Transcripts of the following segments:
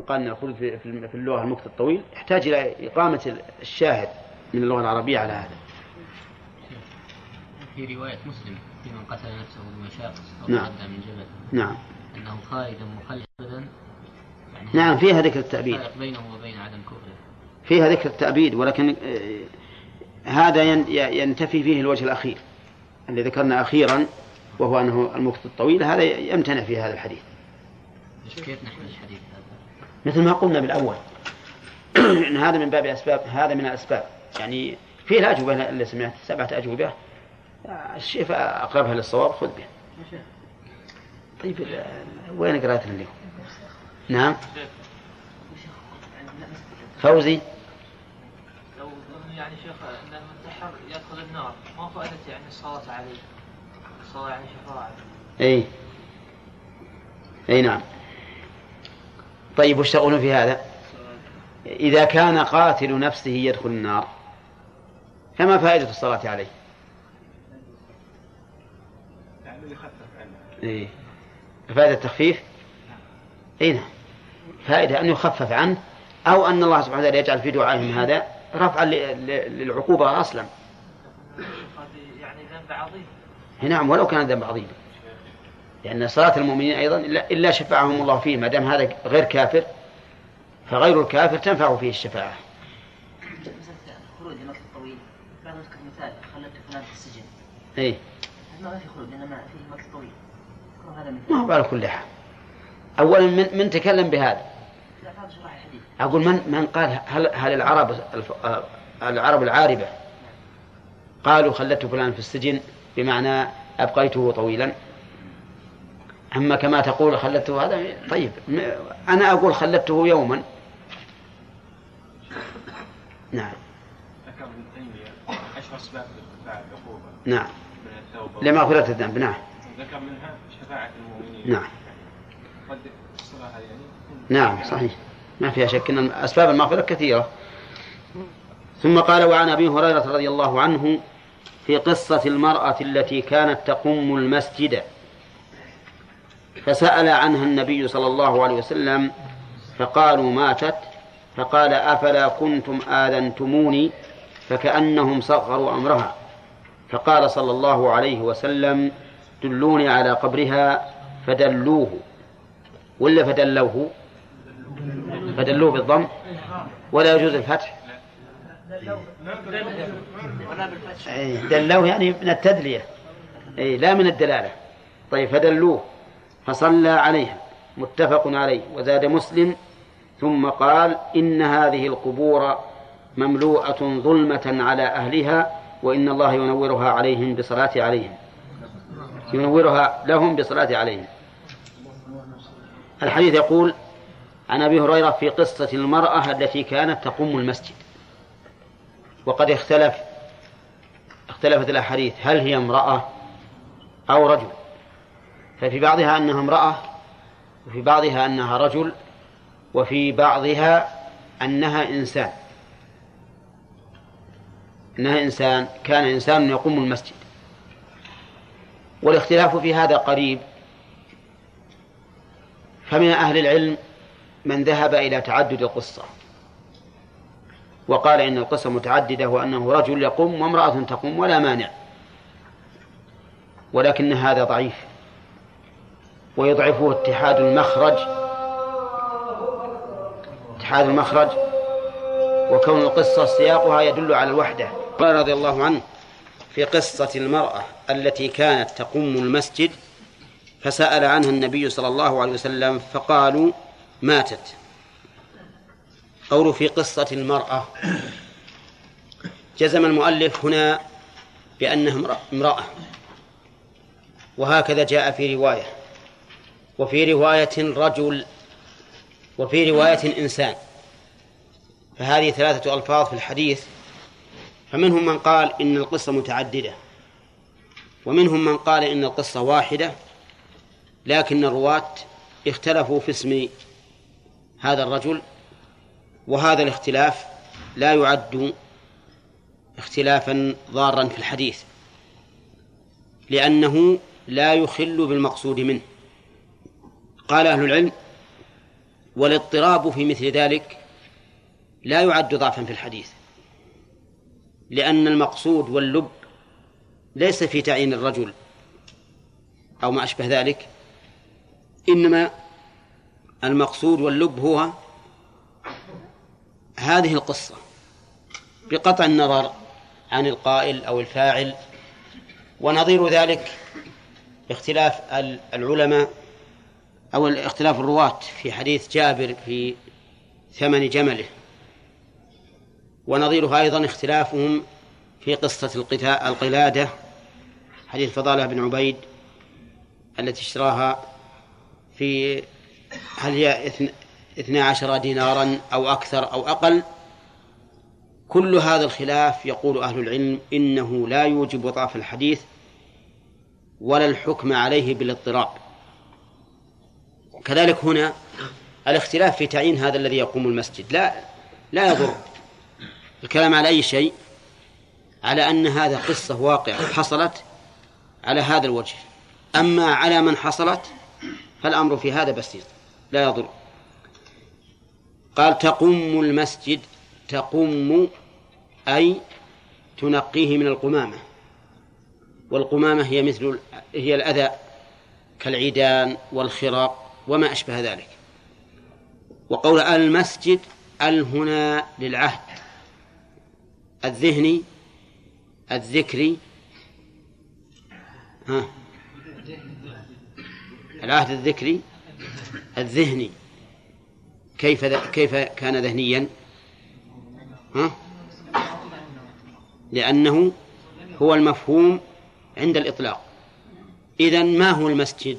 قال أن الخلود في اللغة المكت الطويل يحتاج إلى إقامة الشاهد من اللغة العربية على هذا. في رواية مسلم في من قتل نفسه بمشاقص أو نعم. تعدى من جبل. نعم. أنه خالدا مخلدا يعني نعم فيها ذكر التأبيد. بينه وبين عدم كفره. فيها ذكر التأبيد ولكن آه، هذا ين- ينتفي فيه الوجه الأخير اللي ذكرنا أخيرا وهو أنه المكت الطويل. هذا يمتنع في هذا الحديث. كيف نحمل الحديث هذا؟ مثل ما قلنا بالأول. إن هذا من باب أسباب هذا من الأسباب. يعني فيه الأجوبة اللي سمعت سبعة أجوبة. الشيء أقربها للصواب خذ به طيب وين قرأتنا اليوم؟ نعم. فوزي. لو يعني شيخ أن المنتحر يدخل النار ما فائدة يعني الصلاة عليه؟ الصلاة يعني شفاعة. اي اي نعم. طيب وش تقولون في هذا؟ إذا كان قاتل نفسه يدخل النار فما فائدة الصلاة عليه؟ يعني يخفف عنه إيه. فائدة التخفيف؟ اي نعم. فائدة أن يخفف عنه أو أن الله سبحانه وتعالى يجعل في دعائهم هذا رفعا للعقوبة أصلا. يعني ذنب عظيم. نعم ولو كان ذنب عظيم. لأن صلاة المؤمنين أيضا إلا, شفعهم الله فيه ما دام هذا غير كافر فغير الكافر تنفع فيه الشفاعة. الخروج لمكة الطويل بعض مثال خلدت فلان في السجن إيه. ما في خروج لأن ما فيه مكة طويل ما هو على كل حال. أولا من, من تكلم بهذا. أقول من من قال هل هل العرب العرب العاربة قالوا خلدت فلان في السجن بمعنى أبقيته طويلا. أما كما تقول خلدته هذا طيب أنا أقول خلدته يوما. نعم. ذكر ابن تيمية عشر أسباب لارتفاع العقوبة؟ نعم. من التوبة. لمغفرة الذنب نعم. ذكر منها شفاعة المؤمنين؟ نعم. قد يعني. نعم صحيح. ما فيها شك أن أسباب المغفرة كثيرة. ثم قال وعن أبي هريرة رضي الله عنه في قصة المرأة التي كانت تقم المسجد. فسأل عنها النبي صلى الله عليه وسلم فقالوا ماتت فقال أفلا كنتم آذنتموني؟ فكأنهم صغروا أمرها. فقال صلى الله عليه وسلم دلوني على قبرها فدلوه. ولا فدلوه؟ فدلوه بالضم. ولا يجوز الفتح. أي، دلوه يعني من التدلية. أي لا من الدلالة. طيب فدلوه. فصلى عليها متفق عليه وزاد مسلم ثم قال إن هذه القبور مملوءة ظلمة على أهلها وإن الله ينورها عليهم بصلاة عليهم. ينورها لهم بصلاة عليهم. الحديث يقول عن أبي هريرة في قصة المرأة التي كانت تقوم المسجد. وقد اختلف اختلفت الأحاديث هل هي امرأة أو رجل؟ ففي بعضها أنها امرأة وفي بعضها أنها رجل وفي بعضها أنها إنسان. أنها إنسان كان إنسان يقوم المسجد. والاختلاف في هذا قريب. فمن أهل العلم من ذهب إلى تعدد القصة. وقال إن القصة متعددة وأنه رجل يقوم وامرأة تقوم ولا مانع. ولكن هذا ضعيف. ويضعفه اتحاد المخرج. اتحاد المخرج. وكون القصة سياقها يدل على الوحدة. قال رضي الله عنه في قصة المرأة التي كانت تقوم المسجد فسأل عنها النبي صلى الله عليه وسلم فقالوا ماتت. قول في قصة المرأة. جزم المؤلف هنا بأنها امرأ- امرأة. وهكذا جاء في رواية. وفي رواية رجل وفي رواية إنسان. فهذه ثلاثة ألفاظ في الحديث. فمنهم من قال إن القصة متعددة ومنهم من قال إن القصة واحدة لكن الرواة اختلفوا في اسم هذا الرجل وهذا الاختلاف لا يعد اختلافا ضارا في الحديث لأنه لا يخل بالمقصود منه. قال أهل العلم والإضطراب في مثل ذلك لا يعد ضعفا في الحديث لأن المقصود واللب ليس في تعيين الرجل أو ما أشبه ذلك إنما المقصود واللب هو هذه القصة بقطع النظر عن القائل أو الفاعل ونظير ذلك اختلاف العلماء أو اختلاف الرواة في حديث جابر في ثمن جمله. ونظيرها أيضا اختلافهم في قصة القلادة حديث فضالة بن عبيد التي اشتراها في هل هي اثنا عشر دينارا أو أكثر أو أقل. كل هذا الخلاف يقول أهل العلم إنه لا يوجب ضعف الحديث ولا الحكم عليه بالاضطراب. كذلك هنا الاختلاف في تعيين هذا الذي يقوم المسجد. لا لا يضر الكلام على أي شيء على أن هذا قصة واقعة حصلت على هذا الوجه. أما على من حصلت فالأمر في هذا بسيط لا يضر. قال تقم المسجد تقم أي تنقيه من القمامة. والقمامة هي مثل هي الأذى كالعيدان والخراق. وما أشبه ذلك وقول المسجد أل هنا للعهد الذهني الذكري ها العهد الذكري الذهني كيف كيف كان ذهنيا؟ ها؟ لأنه هو المفهوم عند الإطلاق إذا ما هو المسجد؟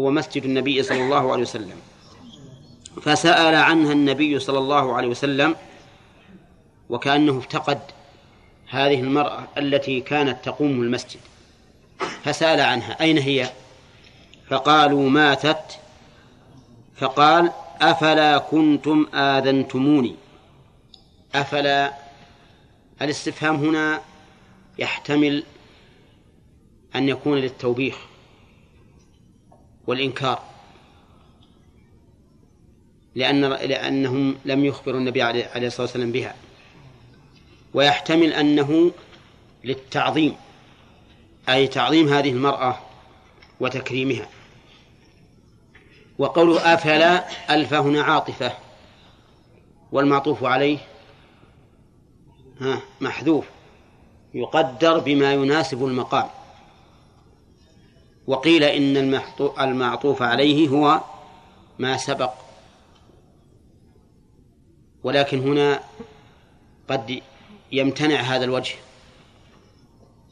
هو مسجد النبي صلى الله عليه وسلم. فسأل عنها النبي صلى الله عليه وسلم وكأنه افتقد هذه المرأة التي كانت تقوم المسجد. فسأل عنها أين هي؟ فقالوا ماتت. فقال أفلا كنتم آذنتموني؟ أفلا الاستفهام هنا يحتمل أن يكون للتوبيخ. والإنكار. لأن لأنهم لم يخبروا النبي عليه الصلاة والسلام بها. ويحتمل أنه للتعظيم أي تعظيم هذه المرأة وتكريمها. وقوله أفلا ألف هنا عاطفة والمعطوف عليه محذوف يقدر بما يناسب المقام. وقيل إن المعطوف عليه هو ما سبق. ولكن هنا قد يمتنع هذا الوجه.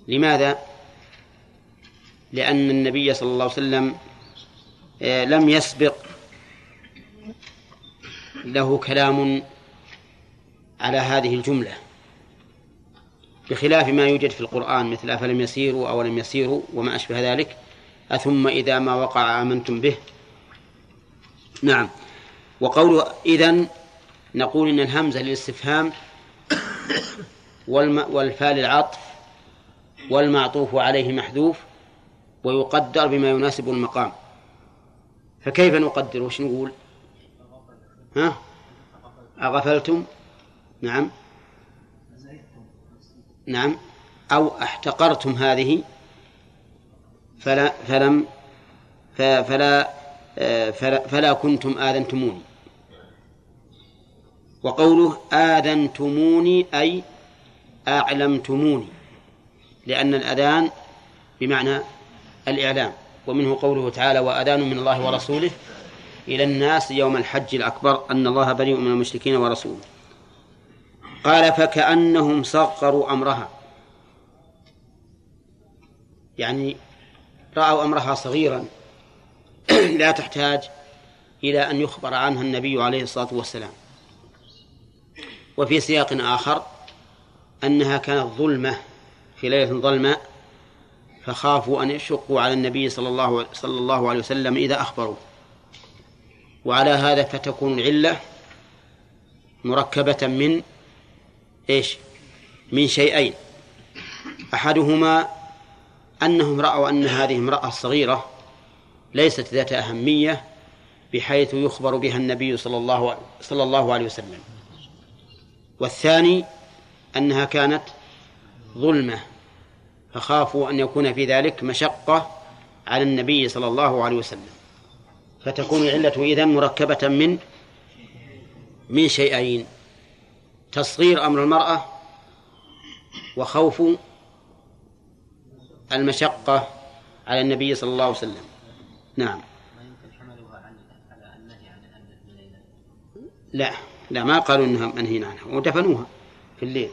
لماذا؟ لأن النبي صلى الله عليه وسلم آه، لم يسبق له كلام على هذه الجملة بخلاف ما يوجد في القرآن مثل أفلم يسيروا أو لم يسيروا وما أشبه ذلك. أثم إذا ما وقع آمنتم به؟ نعم. وقول إذن نقول إن الهمزة للاستفهام والفاء للعطف والمعطوف عليه محذوف ويقدر بما يناسب المقام. فكيف نقدر؟ وش نقول؟ ها؟ أغفلتم؟ نعم. نعم. أو احتقرتم هذه؟ فلا فلم فلا فلا, فلا كنتم آذنتموني. وقوله آذنتموني أي أعلمتموني لأن الأذان بمعنى الإعلام. ومنه قوله تعالى وأذان من الله ورسوله إلى الناس يوم الحج الأكبر أن الله بريء من المشركين ورسوله. قال فكأنهم صغروا أمرها. يعني رأوا أمرها صغيرا. لا تحتاج إلى أن يخبر عنها النبي عليه الصلاة والسلام. وفي سياق آخر أنها كانت ظلمة في ليلة ظلماء فخافوا أن يشقوا على النبي صلى الله صلى الله عليه وسلم إذا أخبروا وعلى هذا فتكون العلة مركبة من إيش؟ من شيئين. أحدهما أنهم رأوا أن هذه امرأة صغيرة ليست ذات أهمية بحيث يخبر بها النبي صلى الله صلى الله عليه وسلم. والثاني أنها كانت ظلمة فخافوا أن يكون في ذلك مشقة على النبي صلى الله عليه وسلم. فتكون العلة إذن مركبة من من شيئين تصغير أمر المرأة وخوف المشقة على النبي صلى الله عليه وسلم. نعم. لا لا ما قالوا إنها منهي عنها ودفنوها في الليل.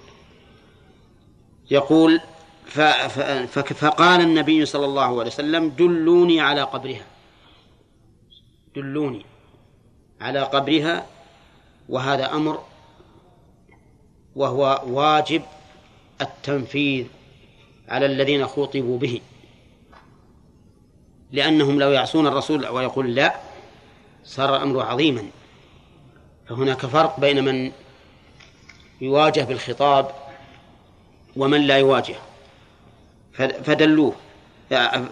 يقول ف ف فقال النبي صلى الله عليه وسلم دلوني على قبرها. دلوني على قبرها وهذا أمر وهو واجب التنفيذ على الذين خوطبوا به. لأنهم لو يعصون الرسول ويقول لا صار الأمر عظيما. فهناك فرق بين من يواجه بالخطاب ومن لا يواجه. فدلوه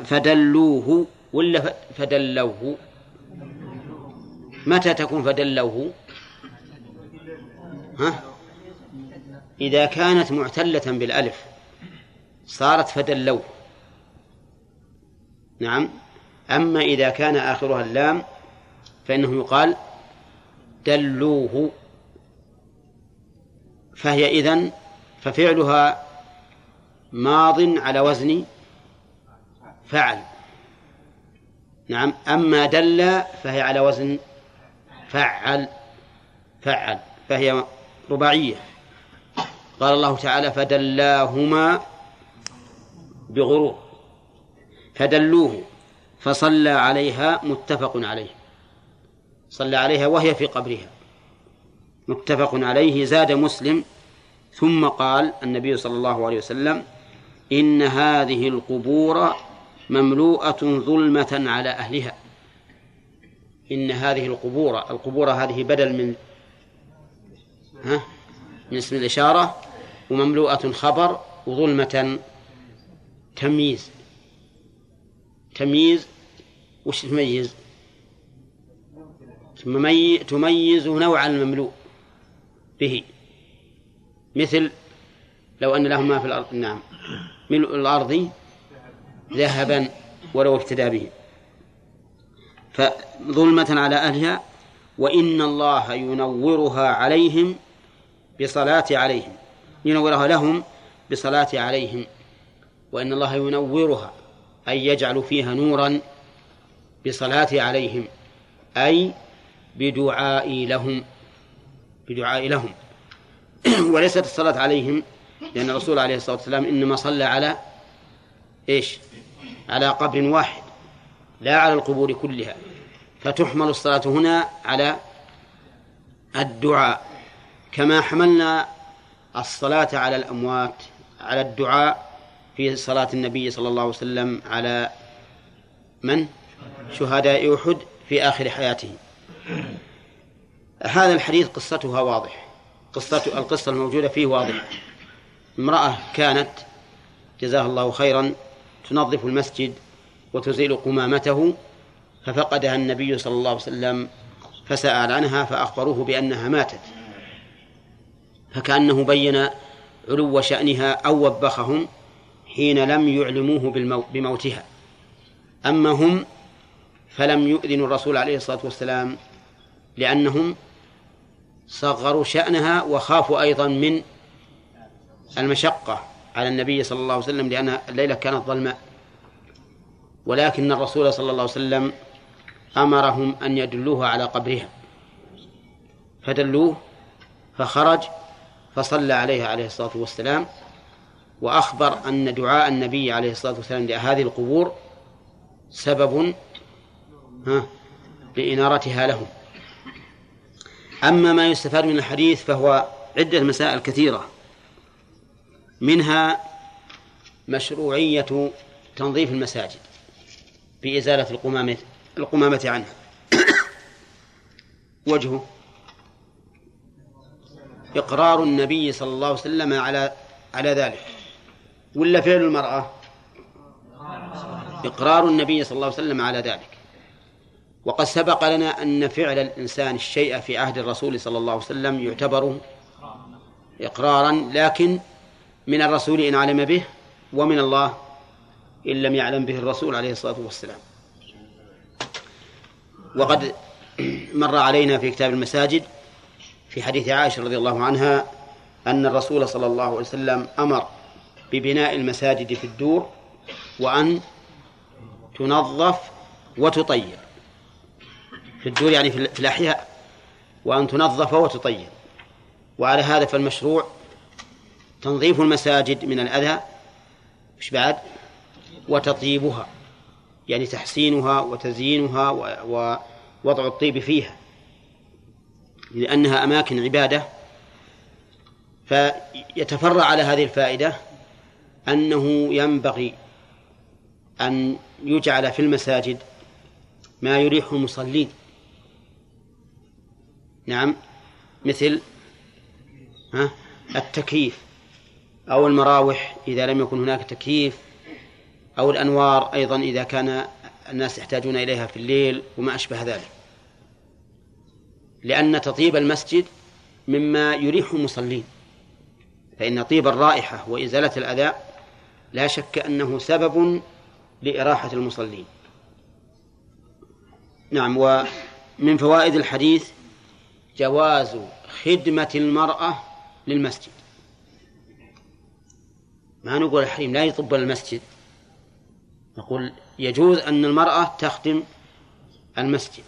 فدلوه ولا فدلوه؟ متى تكون فدلوه؟ ها؟ إذا كانت معتلة بالألف. صارت فدلوه نعم. أما إذا كان آخرها اللام فإنه يقال دلوه. فهي إذن ففعلها ماض على وزن فعل. نعم. أما دل فهي على وزن فعل. فعل. فهي رباعية. قال الله تعالى فدلاهما بغرور فدلوه فصلى عليها متفق عليه صلى عليها وهي في قبرها متفق عليه زاد مسلم ثم قال النبي صلى الله عليه وسلم إن هذه القبور مملوءة ظلمة على أهلها. إن هذه القبور القبور هذه بدل من ها من اسم الإشارة ومملوءة خبر وظلمة تمييز. تمييز وش تميز؟ تميز نوع المملوء به. مثل لو أن لهم ما في الأرض نعم. ملء الأرض ذهبا ولو افتدى به. فظلمة على أهلها وإن الله ينورها عليهم بصلاة عليهم. ينورها لهم بصلاة عليهم. وإن الله ينورها أي يجعل فيها نورا بصلاة عليهم أي بدعائي لهم بدعائي لهم. وليست الصلاة عليهم لأن الرسول عليه الصلاة والسلام إنما صلى على إيش؟ على قبر واحد لا على القبور كلها. فتحمل الصلاة هنا على الدعاء. كما حملنا الصلاة على الأموات على الدعاء في صلاة النبي صلى الله عليه وسلم على من؟ شهداء أحد في آخر حياته. هذا الحديث قصتها واضح. قصة القصة الموجودة فيه واضحة امرأة كانت جزاها الله خيرا تنظف المسجد وتزيل قمامته ففقدها النبي صلى الله عليه وسلم فسأل عنها فأخبروه بأنها ماتت. فكأنه بين علو شأنها أو وبخهم حين لم يعلموه بموتها. أما هم فلم يؤذنوا الرسول عليه الصلاة والسلام لأنهم صغروا شأنها وخافوا أيضا من المشقة على النبي صلى الله عليه وسلم لأن الليلة كانت ظلماء ولكن الرسول صلى الله عليه وسلم أمرهم أن يدلوه على قبرها. فدلوه فخرج فصلى عليها عليه الصلاة والسلام. وأخبر أن دعاء النبي عليه الصلاة والسلام لهذه القبور سبب ها لإنارتها لهم. أما ما يستفاد من الحديث فهو عدة مسائل كثيرة. منها مشروعية تنظيف المساجد بإزالة القمامة القمامة عنها. وجهه إقرار النبي صلى الله عليه وسلم على على ذلك. ولا فعل المرأة؟ إقرار النبي صلى الله عليه وسلم على ذلك. وقد سبق لنا أن فعل الإنسان الشيء في عهد الرسول صلى الله عليه وسلم يعتبر إقرارا لكن من الرسول إن علم به ومن الله إن لم يعلم به الرسول عليه الصلاة والسلام. وقد مر علينا في كتاب المساجد في حديث عائشة رضي الله عنها أن الرسول صلى الله عليه وسلم أمر ببناء المساجد في الدور وأن تنظف وتطير في الدور يعني في الأحياء وأن تنظف وتطير وعلى هذا فالمشروع تنظيف المساجد من الأذى مش بعد؟ وتطيبها يعني تحسينها وتزيينها ووضع الطيب فيها. لأنها أماكن عبادة فيتفرع على هذه الفائدة أنه ينبغي أن يجعل في المساجد ما يريح المصلين. نعم مثل التكييف أو المراوح إذا لم يكن هناك تكييف أو الأنوار أيضا إذا كان الناس يحتاجون إليها في الليل وما أشبه ذلك. لأن تطيب المسجد مما يريح المصلين فإن طيب الرائحة وإزالة الأذى لا شك أنه سبب لإراحة المصلين. نعم ومن فوائد الحديث جواز خدمة المرأة للمسجد. ما نقول الحريم لا يطب المسجد. نقول يجوز أن المرأة تخدم المسجد.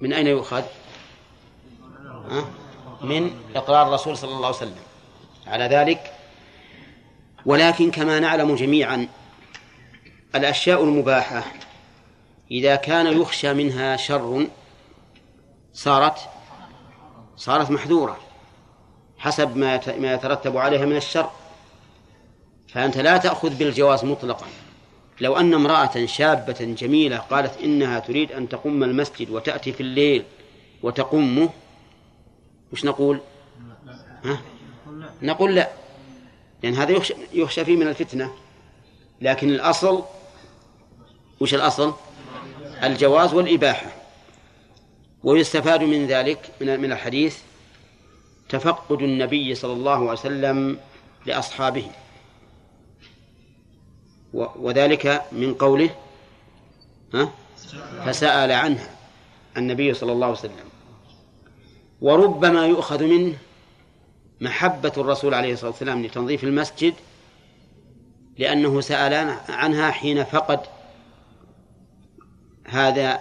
من أين يؤخذ؟ من إقرار الرسول صلى الله عليه وسلم. على ذلك ولكن كما نعلم جميعا الأشياء المباحة إذا كان يخشى منها شر صارت صارت محذورة حسب ما ما يترتب عليها من الشر فأنت لا تأخذ بالجواز مطلقا لو أن امرأة شابة جميلة قالت إنها تريد أن تقوم المسجد وتأتي في الليل وتقومه وش نقول؟ ها؟ نقول لا لأن هذا يخشى, يخشى فيه من الفتنة. لكن الأصل وش الأصل؟ الجواز والإباحة. ويستفاد من ذلك من من الحديث تفقد النبي صلى الله عليه وسلم لأصحابه. وذلك من قوله ها؟ فسأل عنها النبي صلى الله عليه وسلم. وربما يؤخذ منه محبة الرسول عليه الصلاة والسلام لتنظيف المسجد لأنه سأل عنها حين فقد هذا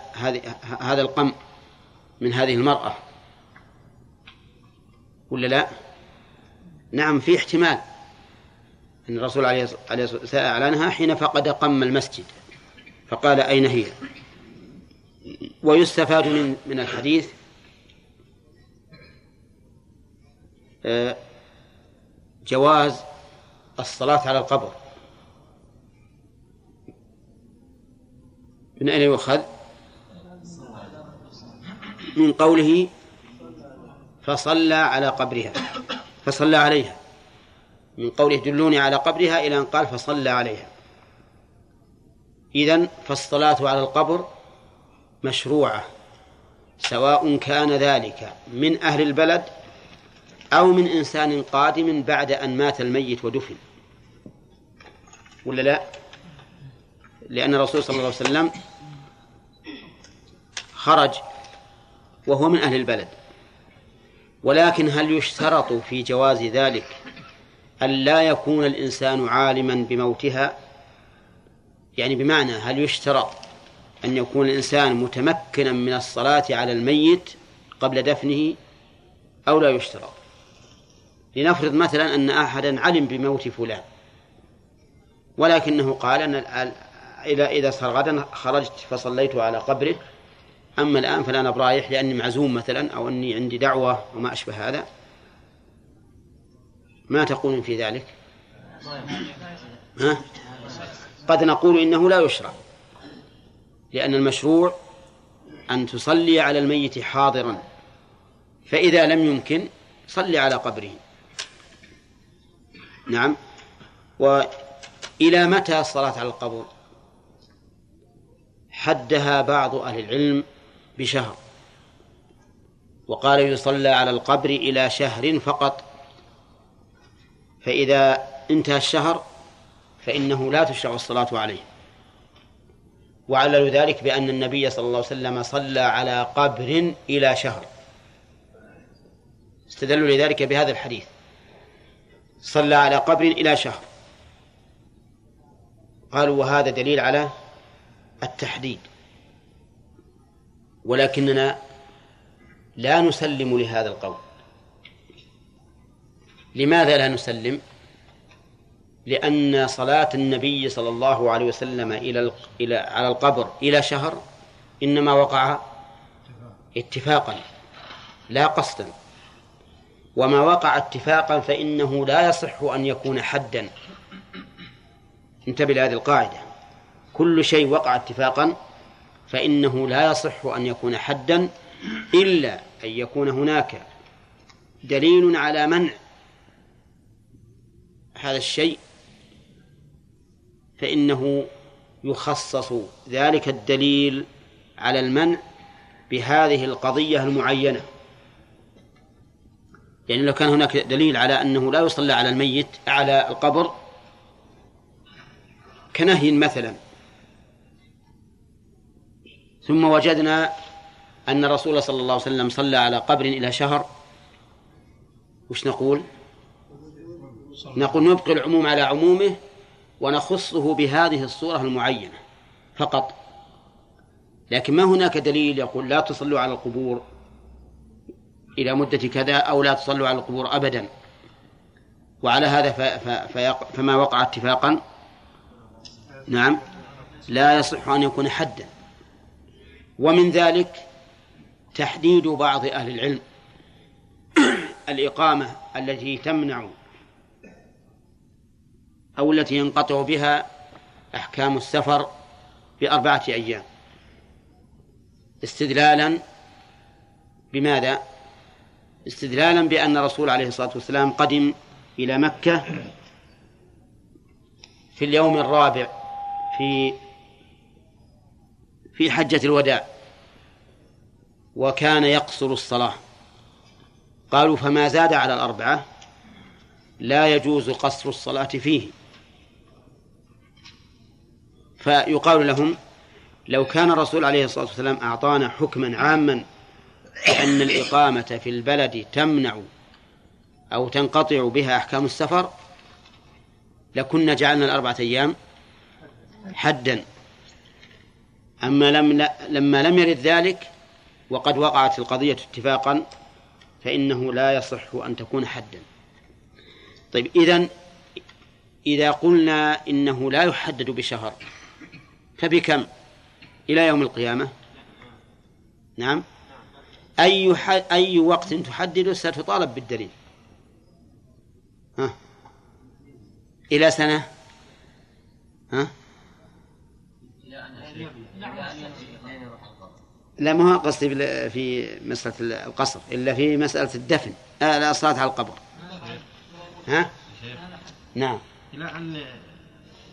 هذا القم من هذه المرأة ولا لا؟ نعم في احتمال أن الرسول عليه الصلاة والسلام عنها حين فقد قم المسجد فقال أين هي؟ ويستفاد من من الحديث جواز الصلاة على القبر. من أين يؤخذ؟ من قوله فصلى على قبرها فصلى عليها. من قوله دلوني على قبرها إلى أن قال فصلى عليها. إذن فالصلاة على القبر مشروعة سواء كان ذلك من أهل البلد أو من إنسان قادم بعد أن مات الميت ودفن. ولا لا؟ لأن الرسول صلى الله عليه وسلم خرج وهو من أهل البلد. ولكن هل يشترط في جواز ذلك أن لا يكون الإنسان عالما بموتها؟ يعني بمعنى هل يشترط أن يكون الإنسان متمكنا من الصلاة على الميت قبل دفنه أو لا يشترط؟ لنفرض مثلا أن أحدا علم بموت فلان ولكنه قال أن إذا إذا صار غدا خرجت فصليت على قبره أما الآن فلا برايح لأني معزوم مثلا أو أني عندي دعوة وما أشبه هذا. ما تقولون في ذلك؟ ها؟ قد نقول إنه لا يشرع لأن المشروع أن تصلي على الميت حاضرا فإذا لم يمكن صلي على قبره. نعم. وإلى متى الصلاة على القبر حدها بعض أهل العلم بشهر. وقال يصلى على القبر إلى شهر فقط. فإذا انتهى الشهر فإنه لا تشرع الصلاة عليه. وعللوا ذلك بأن النبي صلى الله عليه وسلم صلى على قبر إلى شهر. استدلوا لذلك بهذا الحديث. صلى على قبر إلى شهر. قالوا وهذا دليل على التحديد. ولكننا لا نسلم لهذا القول. لماذا لا نسلم؟ لأن صلاة النبي صلى الله عليه وسلم إلى إلى على القبر إلى شهر إنما وقع اتفاقا لا قصدا. وما وقع اتفاقا فإنه لا يصح أن يكون حدا. انتبه لهذه القاعدة. كل شيء وقع اتفاقا فإنه لا يصح أن يكون حدا إلا أن يكون هناك دليل على منع هذا الشيء فإنه يخصص ذلك الدليل على المنع بهذه القضية المعينة. يعني لو كان هناك دليل على أنه لا يصلى على الميت على القبر كنهي مثلا. ثم وجدنا أن الرسول صلى الله عليه وسلم صلى على قبر إلى شهر. وش نقول؟ نقول نبقي العموم على عمومه ونخصه بهذه الصورة المعينة فقط. لكن ما هناك دليل يقول لا تصلوا على القبور. إلى مدة كذا أو لا تصلوا على القبور أبدا. وعلى هذا فما وقع اتفاقا. نعم. لا يصح أن يكون حدا. ومن ذلك تحديد بعض أهل العلم الإقامة التي تمنع أو التي ينقطع بها أحكام السفر بأربعة أيام. استدلالا بماذا؟ استدلالا بأن الرسول عليه الصلاة والسلام قدم إلى مكة في اليوم الرابع في في حجة الوداع وكان يقصر الصلاة. قالوا فما زاد على الأربعة لا يجوز قصر الصلاة فيه. فيقال لهم لو كان الرسول عليه الصلاة والسلام أعطانا حكما عاما أن الإقامة في البلد تمنع أو تنقطع بها أحكام السفر؟ لكنا جعلنا الأربعة أيام حدا. أما لم لما لم يرد ذلك وقد وقعت القضية اتفاقا فإنه لا يصح أن تكون حدا. طيب إذن إذا قلنا إنه لا يحدد بشهر فبكم؟ إلى يوم القيامة؟ نعم. أي أي وقت تحدده ستطالب بالدليل. ها؟ إلى سنة؟ ها؟ لا ما هو قصدي في مسألة القصر إلا في مسألة الدفن. آه الصلاة على القبر. ها؟ نعم. إلى أن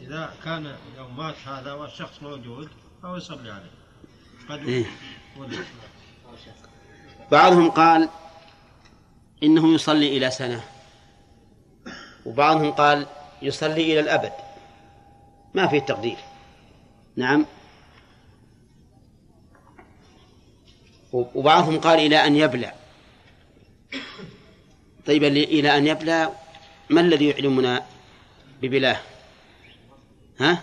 إذا كان يوم مات هذا والشخص موجود فهو يصلي عليه. قد إيه؟ بعضهم قال إنه يصلي إلى سنة وبعضهم قال يصلي إلى الأبد. ما في تقدير. نعم. وبعضهم قال إلى أن يبلع طيب إلى أن يبلع ما الذي يعلمنا ببلاه؟ ها؟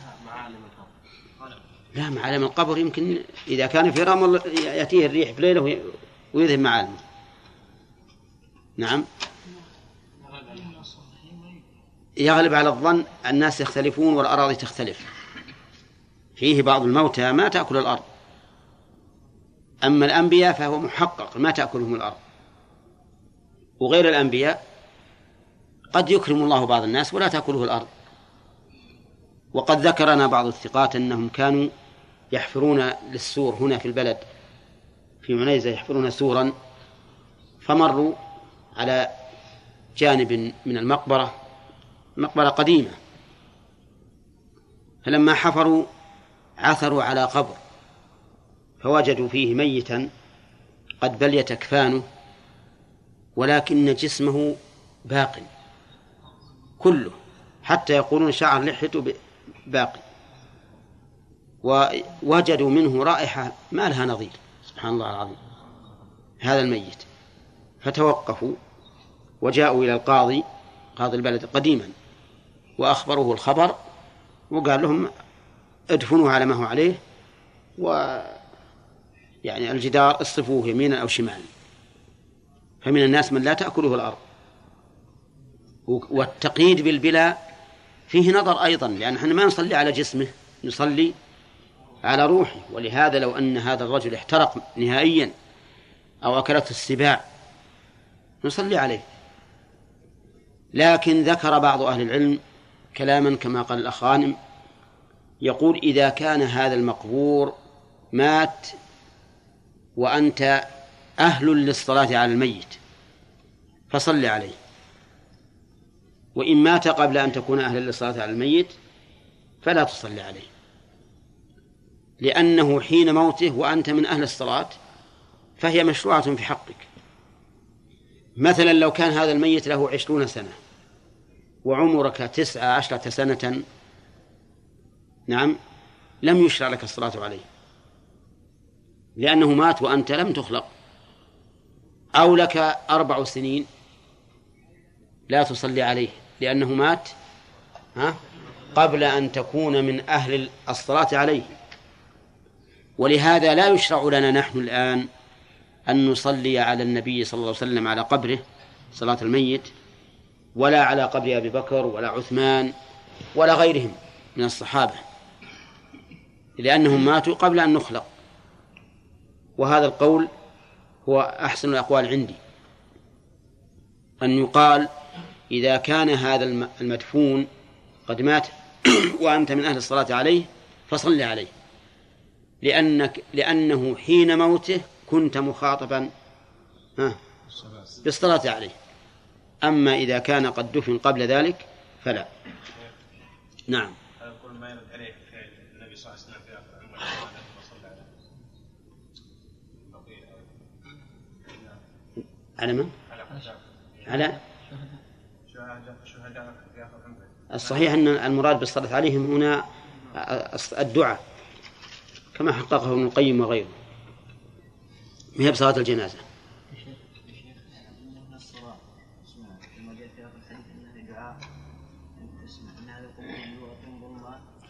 لا معالم القبر يمكن إذا كان في رمل يأتيه الريح في ليلة ويذهب معالمه نعم. يغلب على الظن الناس يختلفون والأراضي تختلف. فيه بعض الموتى ما تأكل الأرض. أما الأنبياء فهو محقق ما تأكلهم الأرض. وغير الأنبياء قد يكرم الله بعض الناس ولا تأكله الأرض. وقد ذكرنا بعض الثقات أنهم كانوا يحفرون للسور هنا في البلد في عنيزة يحفرون سورا فمروا على جانب من المقبرة مقبرة قديمة. فلما حفروا عثروا على قبر فوجدوا فيه ميتا قد بليت أكفانه ولكن جسمه باق كله حتى يقولون شعر لحيته باقي ووجدوا منه رائحة ما لها نظير. سبحان الله العظيم. هذا الميت. فتوقفوا وجاءوا إلى القاضي قاضي البلد قديما وأخبروه الخبر وقال لهم ادفنوه على ما هو عليه و يعني الجدار اصرفوه يمينا أو شمالا. فمن الناس من لا تأكله الأرض. والتقييد بالبلا فيه نظر أيضا لأن إحنا ما نصلي على جسمه نصلي على روحه ولهذا لو أن هذا الرجل احترق نهائيا أو أكلته السباع نصلي عليه. لكن ذكر بعض أهل العلم كلاما كما قال الأخ غانم يقول إذا كان هذا المقبور مات وأنت أهل للصلاة على الميت فصل عليه. وإن مات قبل أن تكون أهلا للصلاة على الميت فلا تصلي عليه. لأنه حين موته وأنت من أهل الصلاة فهي مشروعة في حقك. مثلا لو كان هذا الميت له عشرون سنة وعمرك تسعة عشرة سنة نعم لم يشرع لك الصلاة عليه. لأنه مات وأنت لم تخلق. أو لك أربع سنين لا تصلي عليه لأنه مات ها قبل أن تكون من أهل الصلاة عليه. ولهذا لا يشرع لنا نحن الآن أن نصلي على النبي صلى الله عليه وسلم على قبره صلاة الميت ولا على قبر أبي بكر ولا عثمان ولا غيرهم من الصحابة لأنهم ماتوا قبل أن نخلق. وهذا القول هو أحسن الأقوال عندي. أن يقال إذا كان هذا المدفون قد مات وأنت من أهل الصلاة عليه فصل عليه. لأنك لأنه حين موته كنت مخاطبا. بالصلاة عليه. أما إذا كان قد دفن قبل ذلك فلا. نعم. على من؟ على؟ الصحيح أن المراد بالصلاة عليهم هنا الدعاء. كما حققه ابن القيم وغيره. ما هي بصلاة الجنازة.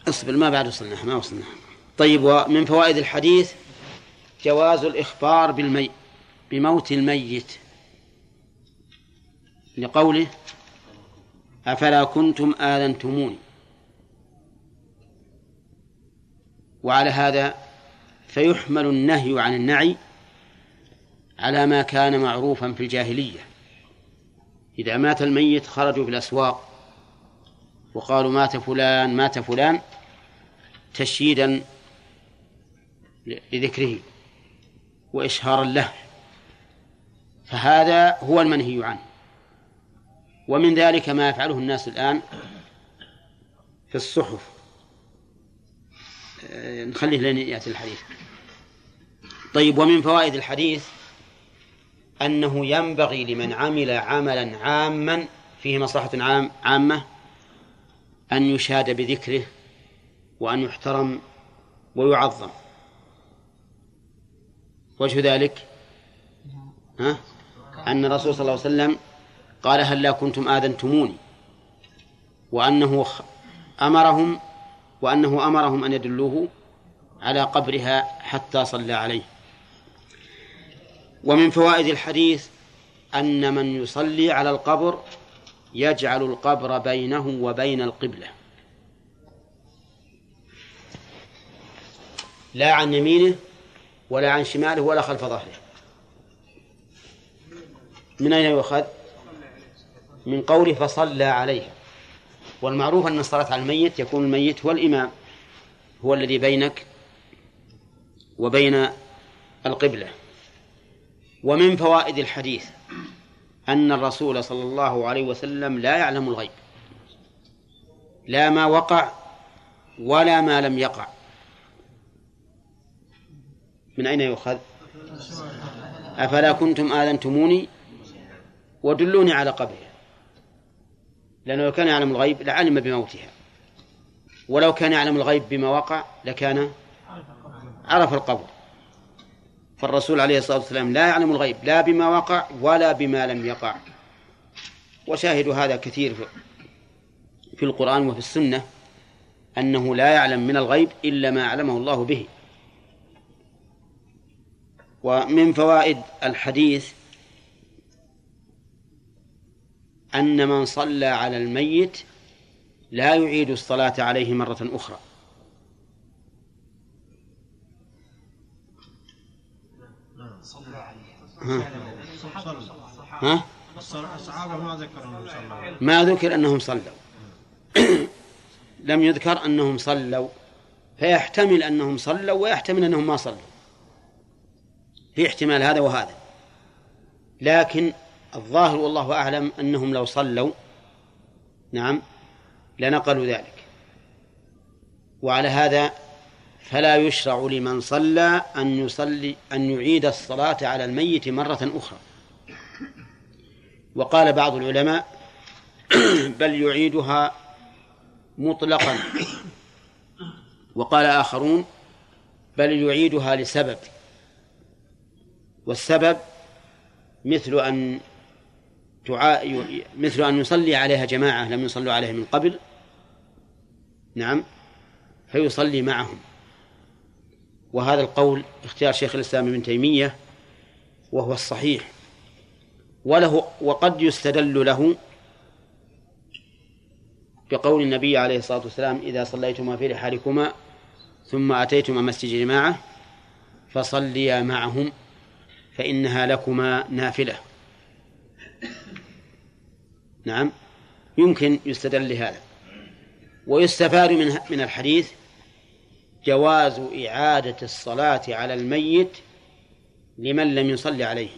اصبر ما بعد وصلنا ما وصلنا طيب ومن فوائد الحديث جواز الإخبار بالمي بموت الميت. لقوله أفلا كنتم آذنتموني؟ وعلى هذا فيحمل النهي عن النعي على ما كان معروفا في الجاهلية. إذا مات الميت خرجوا في الأسواق وقالوا مات فلان مات فلان تشييدا لذكره وإشهارا له. فهذا هو المنهي عنه. ومن ذلك ما يفعله الناس الآن في الصحف. نخليه لين يأتي الحديث. طيب ومن فوائد الحديث أنه ينبغي لمن عمل عملا عاما فيه مصلحة عام عامة أن يشاد بذكره وأن يحترم ويعظم. وجه ذلك؟ ها؟ أن الرسول صلى الله عليه وسلم قال هل لا كنتم آذنتموني؟ وأنه أمرهم وأنه أمرهم أن يدلوه على قبرها حتى صلى عليه. ومن فوائد الحديث أن من يصلي على القبر يجعل القبر بينه وبين القبلة. لا عن يمينه ولا عن شماله ولا خلف ظهره. من أين يؤخذ؟ من قوله فصلى عليه. والمعروف أن الصلاة على الميت يكون الميت هو الإمام هو الذي بينك وبين القبلة. ومن فوائد الحديث أن الرسول صلى الله عليه وسلم لا يعلم الغيب لا ما وقع ولا ما لم يقع. من أين يؤخذ؟ أفلا كنتم آذنتموني؟ ودلوني على قبرها لأنه لو كان يعلم الغيب لعلم بموتها. ولو كان يعلم الغيب بما وقع لكان عرف القبر. فالرسول عليه الصلاة والسلام لا يعلم الغيب لا بما وقع ولا بما لم يقع. وشاهد هذا كثير في القرآن وفي السنة أنه لا يعلم من الغيب إلا ما علمه الله به. ومن فوائد الحديث أن من صلى على الميت لا يعيد الصلاة عليه مرة أخرى ها؟ ها؟ ما ذكر أنهم صلوا لم يذكر أنهم صلوا فيحتمل أنهم صلوا ويحتمل أنهم ما صلوا في احتمال هذا وهذا لكن الظاهر والله أعلم أنهم لو صلوا نعم لنقلوا ذلك. وعلى هذا فلا يشرع لمن صلى أن يصلي أن يعيد الصلاة على الميت مرة أخرى. وقال بعض العلماء بل يعيدها مطلقا. وقال آخرون بل يعيدها لسبب. والسبب مثل أن تعا... مثل أن يصلي عليها جماعة لم يصلوا عليها من قبل؟ نعم. فيصلي معهم. وهذا القول اختيار شيخ الإسلام ابن تيمية وهو الصحيح. وله وقد يستدل له بقول النبي عليه الصلاة والسلام إذا صليتما في رحالكما ثم أتيتما مسجد جماعة فصليا معهم فإنها لكما نافلة. نعم. يمكن يستدل لهذا. ويستفاد من من الحديث جواز إعادة الصلاة على الميت لمن لم يصلي عليه.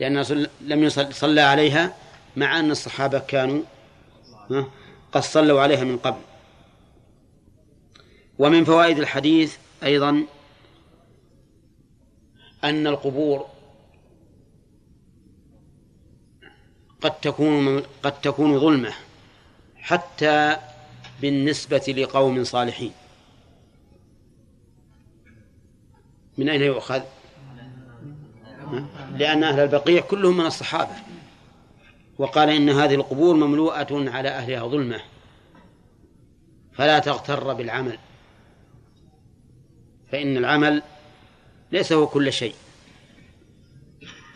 لأن لم يصل صلى عليها مع أن الصحابة كانوا قد صلوا عليها من قبل. ومن فوائد الحديث أيضا أن القبور قد تكون قد تكون ظلمة حتى بالنسبة لقوم صالحين. من أين يؤخذ؟ لأن أهل البقيع كلهم من الصحابة. وقال إن هذه القبور مملوءة على أهلها ظلمة. فلا تغتر بالعمل. فإن العمل ليس هو كل شيء.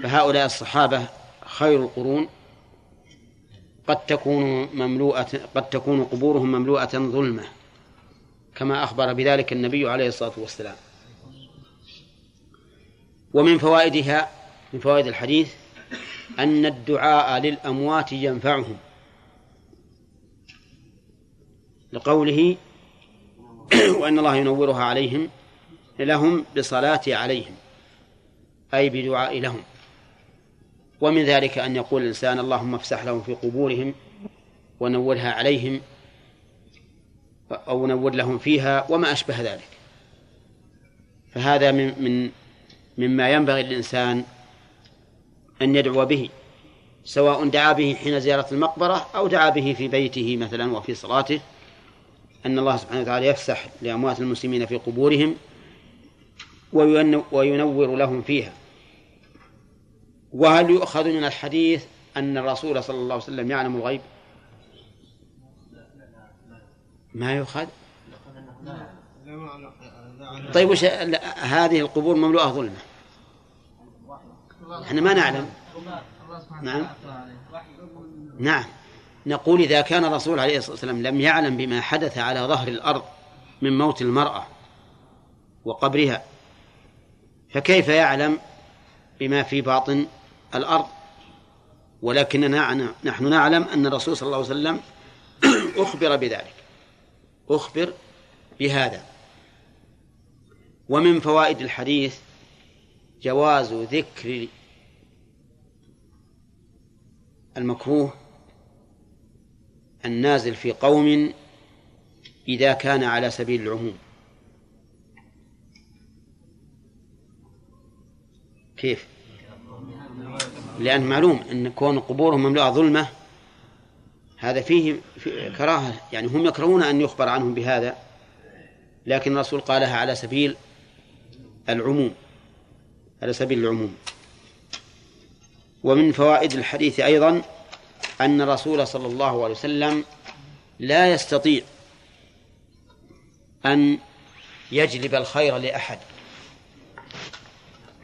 فهؤلاء الصحابة خير القرون. قد تكون مملوءة قد تكون قبورهم مملوءة ظلمة كما أخبر بذلك النبي عليه الصلاة والسلام. ومن فوائدها من فوائد الحديث أن الدعاء للأموات ينفعهم. لقوله وأن الله ينورها عليهم لهم بصلاة عليهم أي بدعاء لهم. ومن ذلك أن يقول الإنسان اللهم افسح لهم في قبورهم ونورها عليهم أو نور لهم فيها وما أشبه ذلك. فهذا من من مما ينبغي للإنسان أن يدعو به سواء دعا به حين زيارة المقبرة أو دعا به في بيته مثلا وفي صلاته أن الله سبحانه وتعالى يفسح لأموات المسلمين في قبورهم وينور لهم فيها. وهل يؤخذ من الحديث أن الرسول صلى الله عليه وسلم يعلم الغيب؟ ما يؤخذ؟ طيب وش هذه القبور مملوءة ظلمة؟ إحنا ما نعلم. نعم. نعم. نقول إذا كان الرسول عليه الصلاة والسلام لم يعلم بما حدث على ظهر الأرض من موت المرأة وقبرها فكيف يعلم بما في باطن الأرض؟ ولكننا نحن نعلم أن الرسول صلى الله عليه وسلم أخبر بذلك. أخبر بهذا. ومن فوائد الحديث جواز ذكر المكروه النازل في قوم إذا كان على سبيل العموم. كيف؟ لأن معلوم أن كون قبورهم مملوءة ظلمة هذا فيه كراهة يعني هم يكرهون أن يخبر عنهم بهذا لكن الرسول قالها على سبيل العموم على سبيل العموم ومن فوائد الحديث أيضا أن الرسول صلى الله عليه وسلم لا يستطيع أن يجلب الخير لأحد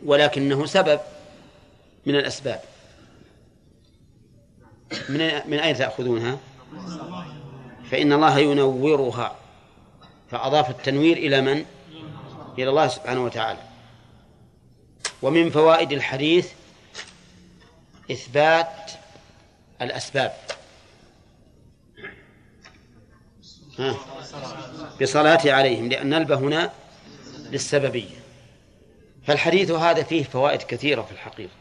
ولكنه سبب من الأسباب. من من أين تأخذونها؟ فإن الله ينورها. فأضاف التنوير إلى من؟ إلى الله سبحانه وتعالى. ومن فوائد الحديث إثبات الأسباب. بصلاة عليهم لأن الب هنا للسببية. فالحديث هذا فيه فوائد كثيرة في الحقيقة.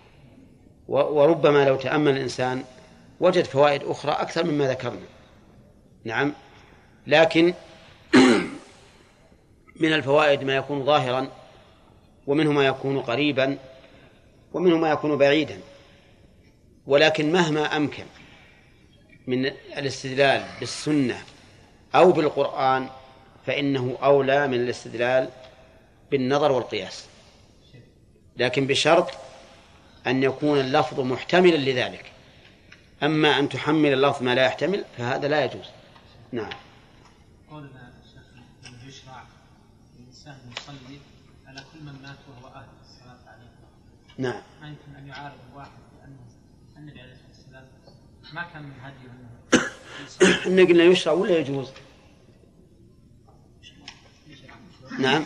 وربما لو تأمل الإنسان وجد فوائد أخرى أكثر مما ذكرنا. نعم. لكن من الفوائد ما يكون ظاهرا ومنه ما يكون قريبا ومنه ما يكون بعيدا. ولكن مهما أمكن من الاستدلال بالسنة أو بالقرآن فإنه أولى من الاستدلال بالنظر والقياس. لكن بشرط أن يكون اللفظ محتملا لذلك. أما أن تحمل اللفظ ما لا يحتمل فهذا لا يجوز. نعم. قولنا شيخ إنه يشرع الإنسان يصلي على كل من مات وهو أهل الصلاة عليه. نعم. ما يمكن أن يعارض الواحد بأنه النبي عليه الصلاة والسلام ما كان من هديه انه إن قلنا يشرع ولا يجوز؟ نعم.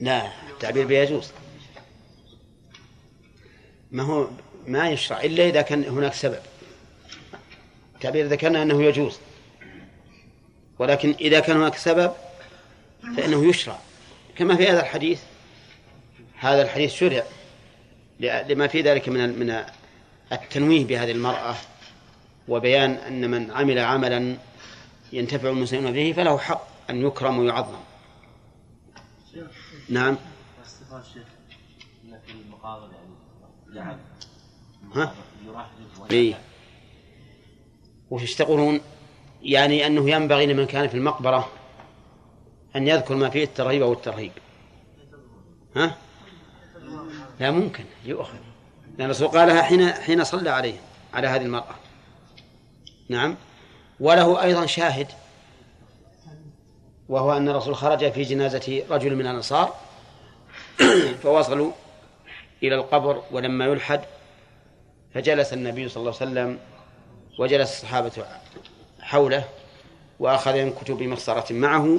لا التعبير بيجوز. ما هو ما يشرع إلا إذا كان هناك سبب. التعبير ذكرنا أنه يجوز. ولكن إذا كان هناك سبب فإنه يشرع. كما في هذا الحديث هذا الحديث شرع لما في ذلك من من التنويه بهذه المرأة وبيان أن من عمل عملا ينتفع المسلمون به فله حق أن يكرم ويعظم. نعم. في المقابل يعني ها؟ إيه وش تقولون؟ يعني أنه ينبغي لمن كان في المقبرة أن يذكر ما فيه الترغيب أو الترهيب ها؟ لا ممكن يؤخذ لأن الرسول قالها حين حين صلى عليه على هذه المرأة نعم وله أيضا شاهد وهو أن الرسول خرج في جنازة رجل من الأنصار فوصلوا إلى القبر ولما يلحد فجلس النبي صلى الله عليه وسلم وجلس الصحابة حوله وأخذ من كتب مخصرة معه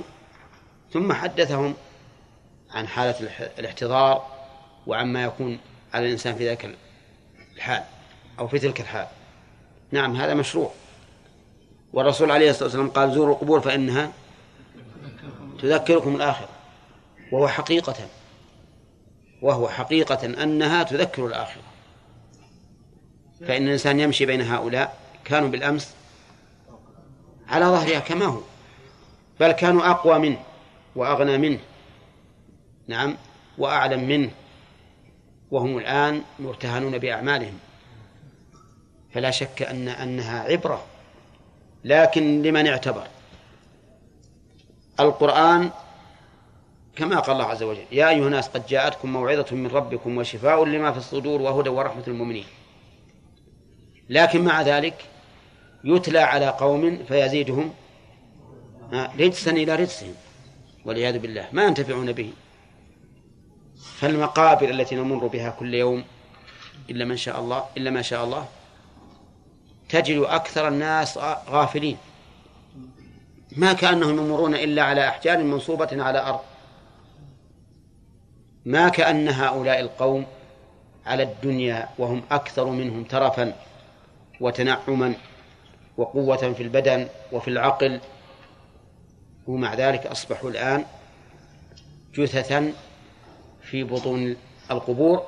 ثم حدثهم عن حالة الاحتضار وعما يكون على الإنسان في ذاك الحال أو في تلك الحال. نعم هذا مشروع. والرسول عليه الصلاة والسلام قال زوروا القبور فإنها تذكركم الآخرة. وهو حقيقة. وهو حقيقة أنها تذكر الآخرة. فإن الإنسان يمشي بين هؤلاء كانوا بالأمس على ظهرها كما هو بل كانوا أقوى منه وأغنى منه. نعم وأعلم منه وهم الآن مرتهنون بأعمالهم. فلا شك أن أنها عبرة. لكن لمن اعتبر؟ القرآن كما قال الله عز وجل يا أيها الناس قد جاءتكم موعظة من ربكم وشفاء لما في الصدور وهدى ورحمة المؤمنين لكن مع ذلك يتلى على قوم فيزيدهم رجسا إلى رجسهم والعياذ بالله ما ينتفعون به. فالمقابر التي نمر بها كل يوم إلا من شاء الله إلا ما شاء الله تجد أكثر الناس غافلين. ما كأنهم يمرون إلا على أحجار منصوبة على أرض. ما كأن هؤلاء القوم على الدنيا وهم أكثر منهم ترفا وتنعما وقوة في البدن وفي العقل. ومع ذلك أصبحوا الآن جثثا في بطون القبور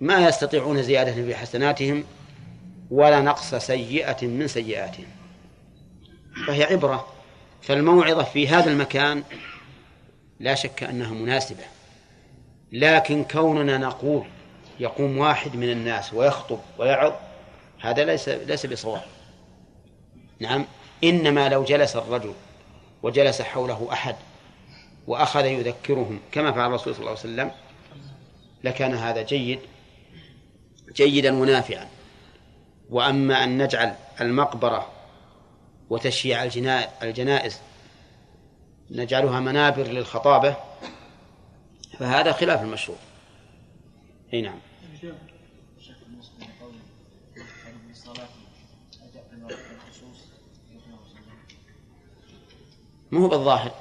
ما يستطيعون زيادة في حسناتهم ولا نقص سيئة من سيئاتهم. فهي عبرة فالموعظة في هذا المكان لا شك أنها مناسبة. لكن كوننا نقول يقوم واحد من الناس ويخطب ويعظ هذا ليس ليس بصواب. نعم إنما لو جلس الرجل وجلس حوله أحد وأخذ يذكرهم كما فعل الرسول صلى الله عليه وسلم لكان هذا جيد جيدا ونافعا وأما أن نجعل المقبرة وتشييع الجنائز نجعلها منابر للخطابة فهذا خلاف المشروع. إي نعم. مو هو بالظاهر.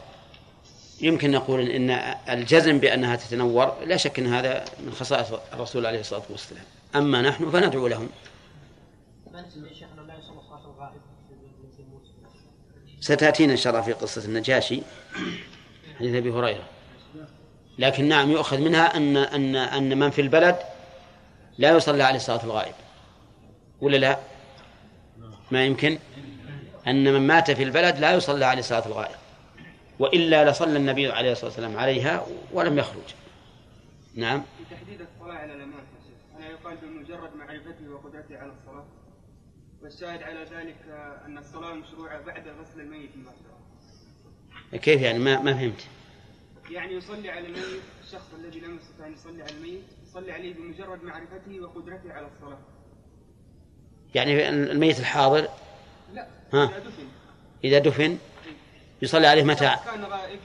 يمكن نقول ان الجزم بأنها تتنور لا شك إن هذا من خصائص الرسول عليه الصلاة والسلام. أما نحن فندعو لهم. ستأتينا إن شاء الله في قصة النجاشي حديث أبي هريرة. لكن نعم يؤخذ منها أن أن أن من في البلد لا يصلى عليه صلاة الغائب. ولا لا؟ ما يمكن؟ أن من مات في البلد لا يصلى عليه صلاة الغائب. وإلا لصلى النبي عليه الصلاة والسلام عليها ولم يخرج. نعم. في تحديد الصلاة على الامات هل يقال بمجرد معرفته وقدرته على الصلاة. والشاهد على ذلك أن الصلاة مشروعة بعد غسل الميت. مباشره كيف يعني؟ ما ما فهمت. يعني يصلي على الميت الشخص الذي لم يستطع أن يصلي على الميت يصلي عليه بمجرد معرفته وقدرته على الصلاة. يعني الميت الحاضر؟ لا ها. إذا دفن. إذا دفن؟ يصلي عليه متى؟ كان غائب.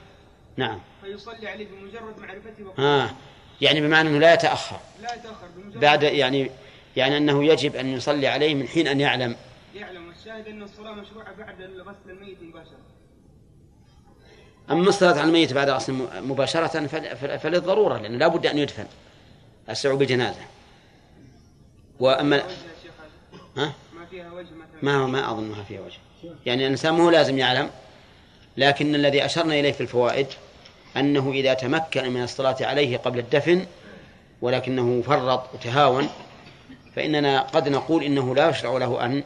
نعم. فيصلي عليه بمجرد معرفته وقدرته. ها يعني بمعنى أنه لا يتأخر. لا يتأخر بمجرد بعد يعني يعني أنه يجب أن يصلي عليه من حين أن يعلم. يعلم. الشاهد أن الصلاة مشروعة بعد غسل الميت مباشرة. أما الصلاة على الميت بعد غسل مباشرة فل- فل- فللضرورة لأنه لا بد أن يدفن. السعو بالجنازة وأما ها؟ ما فيها وجه ما ما أظنها فيها وجه. يعني الإنسان مو لازم يعلم لكن الذي أشرنا إليه في الفوائد أنه إذا تمكن من الصلاة عليه قبل الدفن ولكنه فرط وتهاون فإننا قد نقول إنه لا يشرع له أن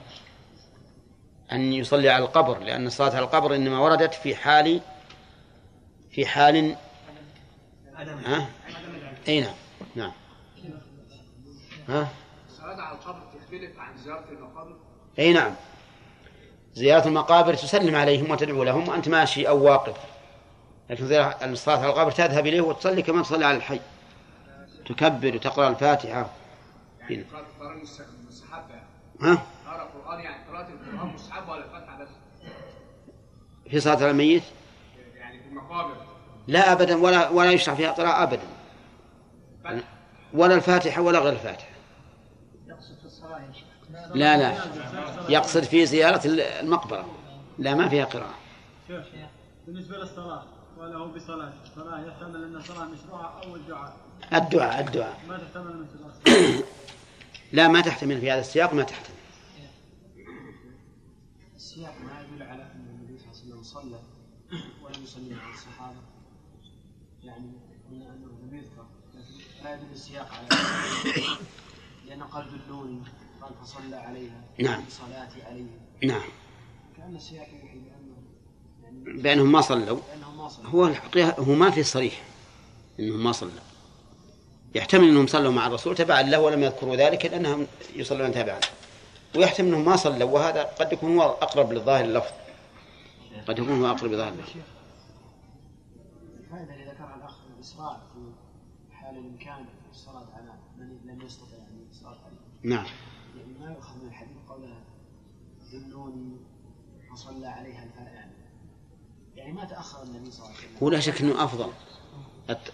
أن يصلي على القبر لأن الصلاة على القبر إنما وردت في حال في حال ها؟ أي نعم نعم. ها؟ الصلاة على القبر تختلف عن زيارة المقابر؟ أي نعم. زيارة المقابر تسلم عليهم وتدعو لهم وأنت ماشي أو واقف. لكن زيارة الصلاة على القبر تذهب إليه وتصلي كما تصلي على الحي. تكبر وتقرأ الفاتحة. يعني قراءة القرآن مستحبة ها؟ قراءة القرآن يعني قراءة القرآن مستحبة ولا الفاتحة بس؟ في صلاة على الميت؟ يعني لا أبدا ولا ولا يشرع فيها قراءة أبدا. ولا الفاتحة ولا غير الفاتحة. يقصد في الصلاه يا شيخ لا لا. يقصد في زيارة المقبرة. لا ما فيها قراءة. شوف بالنسبة للصلاة وله بصلاة؟ الصلاة يحتمل أن الصلاة مشروعة أو الدعاء. الدعاء الدعاء. ما تحتمل مثل لا ما تحتمل في هذا السياق ما تحتمل. السياق ما يدل على أن النبي صلى الله عليه وسلم صلى ولم يصلي على الصحابة. يعني قلنا انه لم يذكر لكن لا يدل السياق على. لأنه قال دلوني قال فصلى عليها نعم. بصلاتي عليه نعم. كأن السياق يوحي بأنه يعني بأنهم ما صلوا. بأنهم ما صلوا. هو الحقيقة هو ما في صريح إنهم ما صلوا. يحتمل إنهم صلوا مع الرسول تبعا له ولم يذكروا ذلك لانهم يصلون تبعا. ويحتمل إنهم ما صلوا وهذا قد يكون هو أقرب للظاهر اللفظ. قد يكون هو أقرب لظاهر اللفظ. الاسراع في حال الإمكان في الصلاة على من لم يستطع يعني الصلاه عليه. نعم. يعني ما يؤخذ من الحديث قولها دلوني فصلى عليها الفائعة. يعني ما تأخر النبي صلى الله عليه وسلم. هو لا شك إنه أفضل.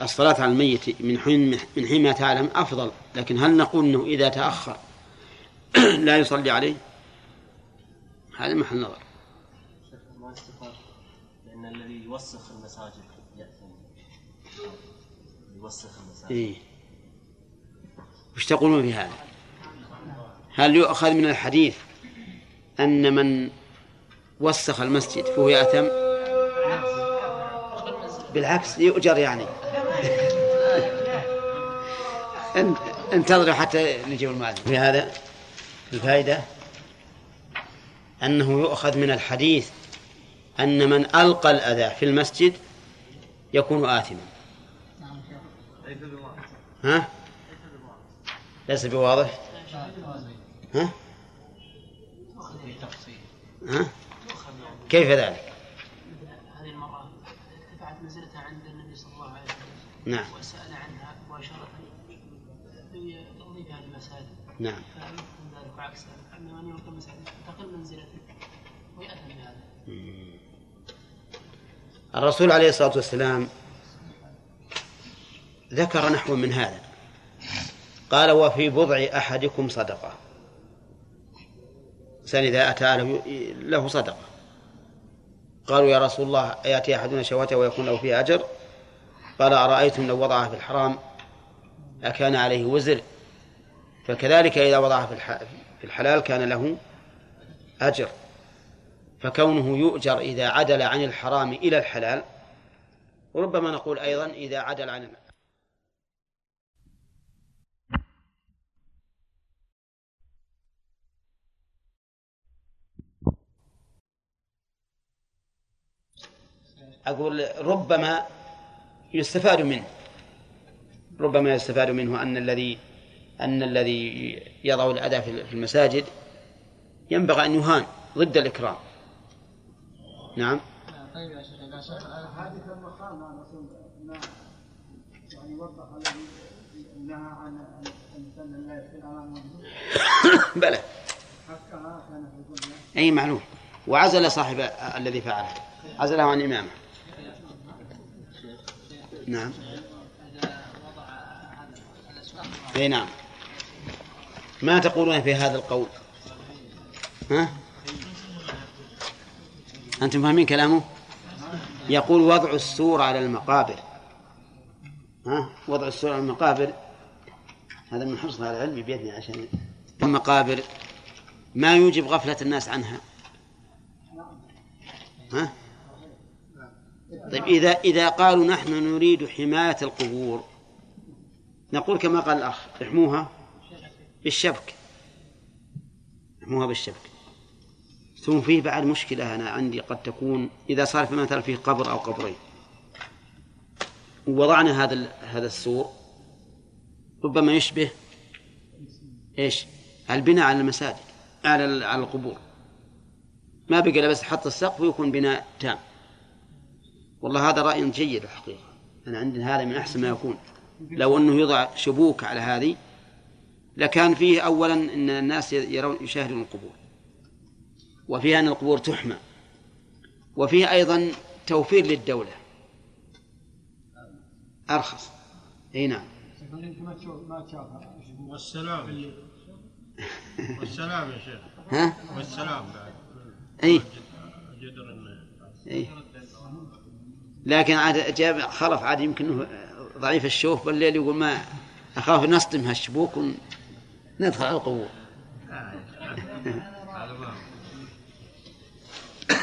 الصلاة على الميت من حين من حين ما تعلم أفضل. لكن هل نقول إنه إذا تأخر لا يصلي عليه؟ هذا محل نظر. ما استفاد لأن الذي يوسخ المساجد. إيه. وش تقولون في هذا؟ هل يؤخذ من الحديث أن من وسخ المسجد فهو يأثم؟ بالعكس يؤجر يعني ان- انتظروا حتى نجيب المؤذن في هذا الفائدة أنه يؤخذ من الحديث أن من ألقى الأذى في المسجد يكون آثما ها؟ ليس بواضح ها؟ ها؟ كيف ذلك؟ هذه المرأة ارتفعت منزلتها عند النبي صلى الله عليه وسلم نعم وسأل عنها مباشرة بتنظيفها المساجد نعم ذلك وعكس ذلك أن من يلقى المساجد تقل منزلته ويأثم بهذا الرسول عليه الصلاة والسلام ذكر نحو من هذا. قال وفي بضع أحدكم صدقة. إنسان إذا أتى له, صدقة. قالوا يا رسول الله يأتي أحدنا شهوته ويكون له فيها أجر؟ قال أرأيتم لو وضعها في الحرام؟ أكان عليه وزر. فكذلك إذا وضعها في الحلال كان له أجر. فكونه يؤجر إذا عدل عن الحرام إلى الحلال وربما نقول أيضا إذا عدل عن أقول ربما يستفاد منه. ربما يستفاد منه أن الذي أن الذي يضع الأذى في المساجد ينبغي أن يهان ضد الإكرام. نعم. طيب يا شيخ إذا يعني وضح نهى عن لا بلى. أي معلوم. وعزل صاحب الذي فعله. عزله عن إمامه. نعم. اي نعم. ما تقولون في هذا القول؟ ها؟ أنتم فاهمين كلامه؟ يقول وضع السور على المقابر. ها؟ وضع السور على المقابر. هذا من حرص على العلم بيدنا عشان المقابر. ما يوجب غفلة الناس عنها. ها؟ طيب إذا إذا قالوا نحن نريد حماية القبور نقول كما قال الأخ احموها بالشبك. احموها بالشبك. ثم فيه بعد مشكلة أنا عندي قد تكون إذا صار في مثلا فيه قبر أو قبرين. ووضعنا هذا هذا السور ربما يشبه إيش؟ البناء على المساجد على على القبور. ما بقى بس حط السقف ويكون بناء تام. والله هذا رأي جيد الحقيقة. أنا عندي هذا من أحسن ما يكون. لو أنه يضع شبوك على هذه لكان فيه أولا أن الناس يرون يشاهدون القبور. وفيها أن القبور تحمى. وفيه أيضا توفير للدولة. أرخص. أي نعم. والسلام. والسلام يا شيخ. ها؟ والسلام بعد. أي. جدر أي. لكن عاد جاب خلف عاد يمكن ضعيف الشوف بالليل يقول ما أخاف نصدم هالشبوك وندخل على القبور.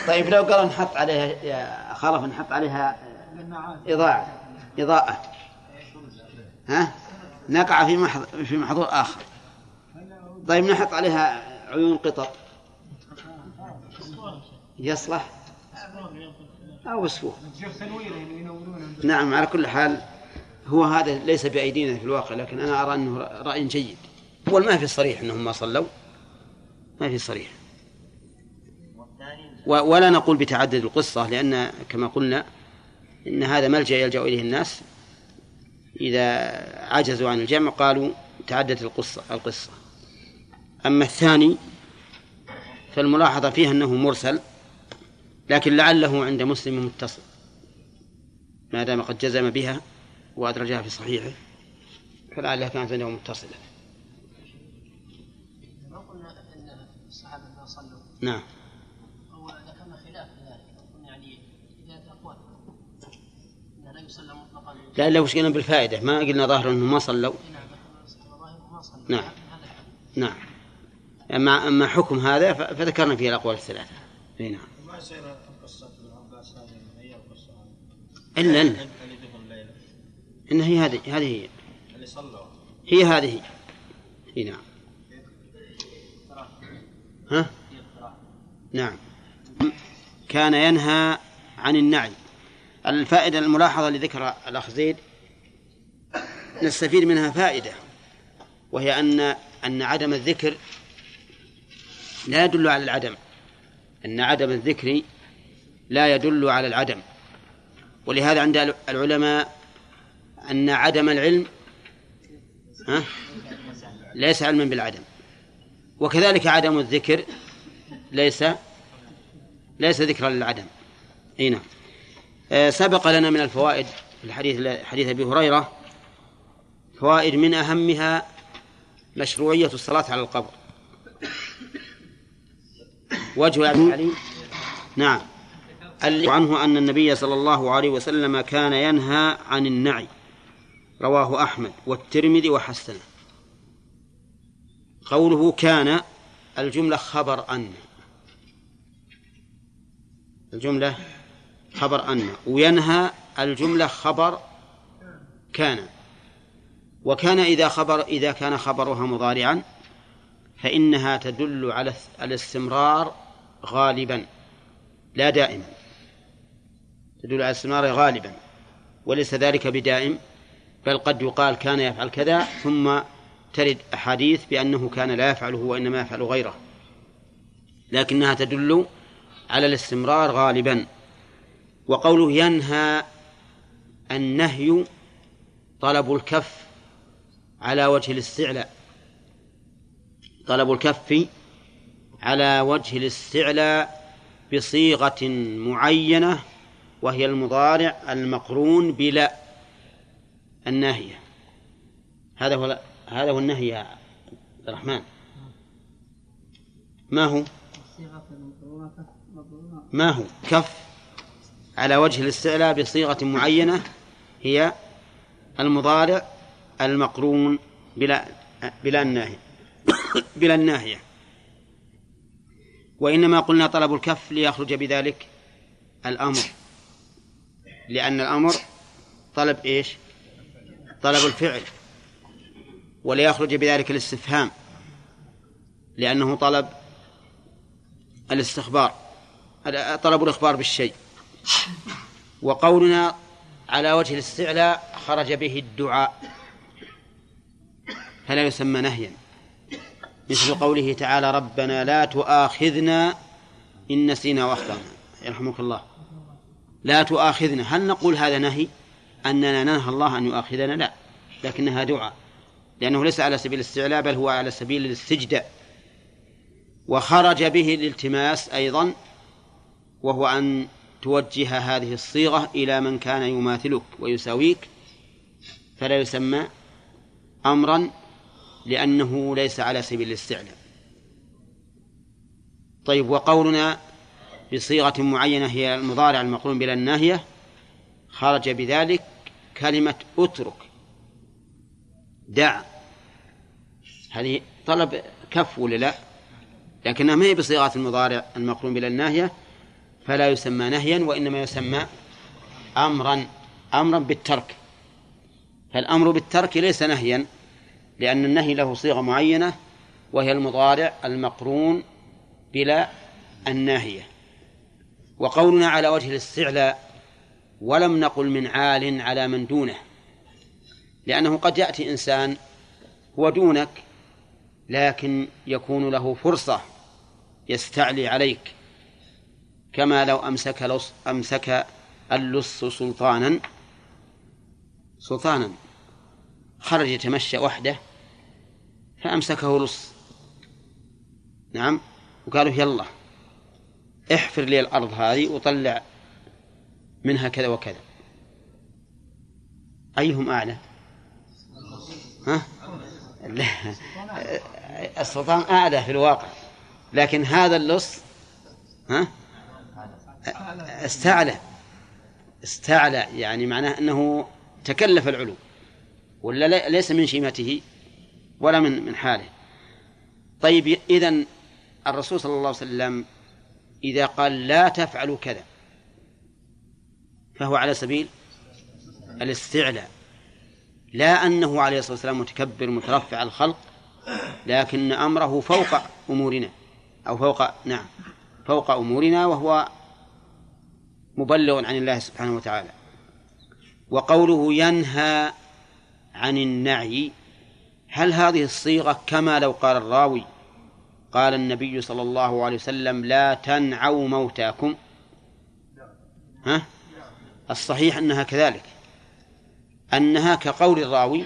طيب لو قال نحط عليها يا خلف نحط عليها إضاءة إضاءة. ها؟ نقع في محض في محظور آخر. طيب نحط عليها عيون قطط. يصلح؟ أو وصفوه. نعم على كل حال هو هذا ليس بأيدينا في الواقع لكن أنا أرى أنه رأي جيد. هو ما في صريح أنهم ما صلوا ما في صريح. ولا نقول بتعدد القصة لأن كما قلنا إن هذا ملجأ يلجأ إليه الناس. إذا عجزوا عن الجمع قالوا تعددت القصة القصة. أما الثاني فالملاحظة فيه أنه مرسل. لكن لعله عند مسلم متصل ما دام قد جزم بها وأدرجها في صحيحه فلعلها كانت عنده متصلة. ما قلنا أن الصحابة ما صلوا نعم. هو ذكرنا خلاف ذلك قلنا يعني إذا اقوال انه لا يصلى مطلقا. لا إلا وش قلنا بالفائدة. ما قلنا ظاهر ما صلوا. نعم ما صلى نعم. نعم. أما أما حكم هذا فذكرنا فيه الأقوال الثلاثة. أي نعم. ما يصير قصة ابن عباس هذه هي القصة؟ إلا إلا. إن هي هذه هذه هي. اللي صلوا. هي هذه. إي نعم. ها؟ نعم. كان ينهى عن النعي الفائدة الملاحظة اللي ذكر الأخ زيد نستفيد منها فائدة وهي أن أن عدم الذكر لا يدل على العدم. أن عدم الذكر لا يدل على العدم. ولهذا عند العلماء أن عدم العلم ها ليس علما بالعدم. وكذلك عدم الذكر ليس ليس ذكرا للعدم. أي نعم. آه، سبق لنا من الفوائد في الحديث حديث أبي هريرة فوائد من أهمها مشروعية الصلاة على القبر. وجه علي نعم. عنه أن النبي صلى الله عليه وسلم كان ينهى عن النعي. رواه أحمد والترمذي وحسنه. قوله كان الجملة خبر أن. الجملة خبر أن. وينهى الجملة خبر كان. وكان إذا خبر إذا كان خبرها مضارعا. فإنها تدل على الاستمرار غالبا لا دائما. تدل على الاستمرار غالبا وليس ذلك بدائم بل قد يقال كان يفعل كذا ثم ترد أحاديث بأنه كان لا يفعله وإنما يفعل غيره. لكنها تدل على الاستمرار غالبا. وقوله ينهى النهي طلب الكف على وجه الاستعلاء. طلب الكف على وجه الاستعلاء بصيغة معينة وهي المضارع المقرون بلا الناهية هذا هو هذا هو النهي يا عبد الرحمن ما هو؟ ما هو؟ كف على وجه الاستعلاء بصيغة معينة هي المضارع المقرون بلا بلا الناهية بلا الناهية. وإنما قلنا طلب الكف ليخرج بذلك الأمر. لأن الأمر طلب إيش؟ طلب الفعل. وليخرج بذلك الاستفهام. لأنه طلب الاستخبار. طلب الإخبار بالشيء. وقولنا على وجه الاستعلاء خرج به الدعاء. فلا يسمى نهيا. مثل قوله تعالى ربنا لا تؤاخذنا إن نسينا وأخطأنا. يرحمك الله. لا تؤاخذنا. هل نقول هذا نهي؟ أننا ننهى الله أن يؤاخذنا؟ لا. لكنها دعاء. لأنه ليس على سبيل الاستعلاء بل هو على سبيل الاستجداء. وخرج به الالتماس أيضا وهو أن توجه هذه الصيغة إلى من كان يماثلك ويساويك فلا يسمى أمرا لأنه ليس على سبيل الاستعلاء. طيب وقولنا بصيغة معينة هي المضارع المقرون بلا الناهية خرج بذلك كلمة اترك. دع. هذه طلب كف ولا لا؟ لكنها ما هي بصيغة المضارع المقرون بلا الناهية فلا يسمى نهيا وإنما يسمى أمرا أمرا بالترك. فالأمر بالترك ليس نهيا. لأن النهي له صيغة معينة وهي المضارع المقرون بلا الناهية. وقولنا على وجه الاستعلاء ولم نقل من عال على من دونه لأنه قد يأتي إنسان هو دونك لكن يكون له فرصة يستعلي عليك كما لو أمسك لص أمسك اللص سلطانا سلطانا خرج يتمشى وحده فأمسكه لص. نعم. وقالوا يلا احفر لي الأرض هذه وطلع منها كذا وكذا. أيهم أعلى؟ ها؟ السلطان أعلى في الواقع. لكن هذا اللص ها؟ استعلى. استعلى يعني معناه أنه تكلف العلو. ولا ليس من شيمته. ولا من من حاله. طيب إذن الرسول صلى الله عليه وسلم إذا قال لا تفعلوا كذا فهو على سبيل الاستعلاء. لا أنه عليه الصلاة والسلام متكبر مترفع الخلق لكن أمره فوق أمورنا أو فوق نعم فوق أمورنا وهو مبلغ عن الله سبحانه وتعالى. وقوله ينهى عن النعي هل هذه الصيغة كما لو قال الراوي؟ قال النبي صلى الله عليه وسلم لا تنعوا موتاكم. ها؟ الصحيح أنها كذلك. أنها كقول الراوي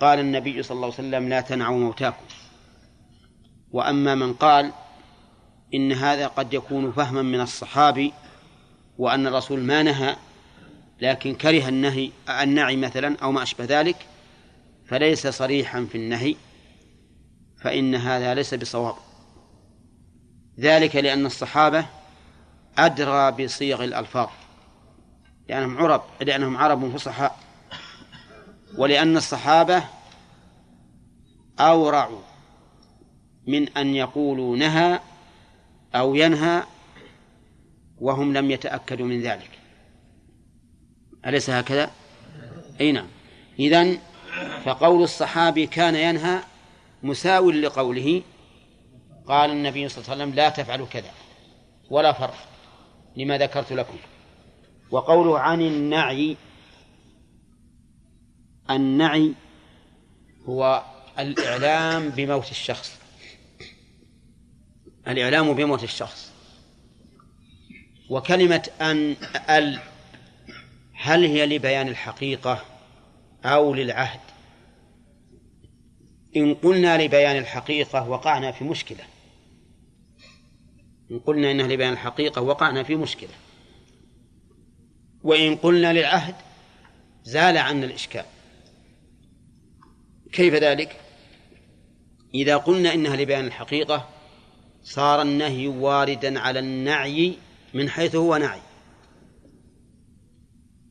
قال النبي صلى الله عليه وسلم لا تنعوا موتاكم. وأما من قال إن هذا قد يكون فهما من الصحابي وأن الرسول ما نهى لكن كره النهي النعي مثلا أو ما أشبه ذلك فليس صريحا في النهي فإن هذا ليس بصواب. ذلك لأن الصحابة أدرى بصيغ الألفاظ لأنهم عرب لأنهم عرب فصحاء. ولأن الصحابة أورعوا من أن يقولوا نهى أو ينهى وهم لم يتأكدوا من ذلك. أليس هكذا؟ أي نعم. إذن فقول الصحابي كان ينهى مساو لقوله قال النبي صلى الله عليه وسلم لا تفعلوا كذا ولا فرق لما ذكرت لكم. وقوله عن النعي النعي هو الإعلام بموت الشخص. الإعلام بموت الشخص. وكلمة أن ال هل هي لبيان الحقيقة؟ أو للعهد. إن قلنا لبيان الحقيقة وقعنا في مشكلة. إن قلنا إنها لبيان الحقيقة وقعنا في مشكلة. وإن قلنا للعهد زال عنا الإشكال. كيف ذلك؟ إذا قلنا إنها لبيان الحقيقة صار النهي واردا على النعي من حيث هو نعي.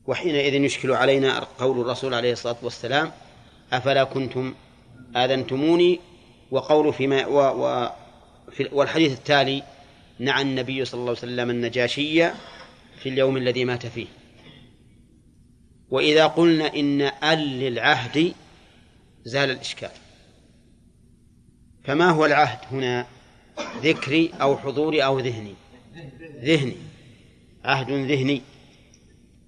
وحينئذ يشكل علينا قول الرسول عليه الصلاة والسلام أفلا كنتم آذنتموني؟ وقول فيما و و في والحديث التالي نعى النبي صلى الله عليه وسلم النجاشي في اليوم الذي مات فيه. وإذا قلنا إن أل للعهد زال الإشكال. فما هو العهد هنا؟ ذكري أو حضوري أو ذهني. ذهني. عهد ذهني.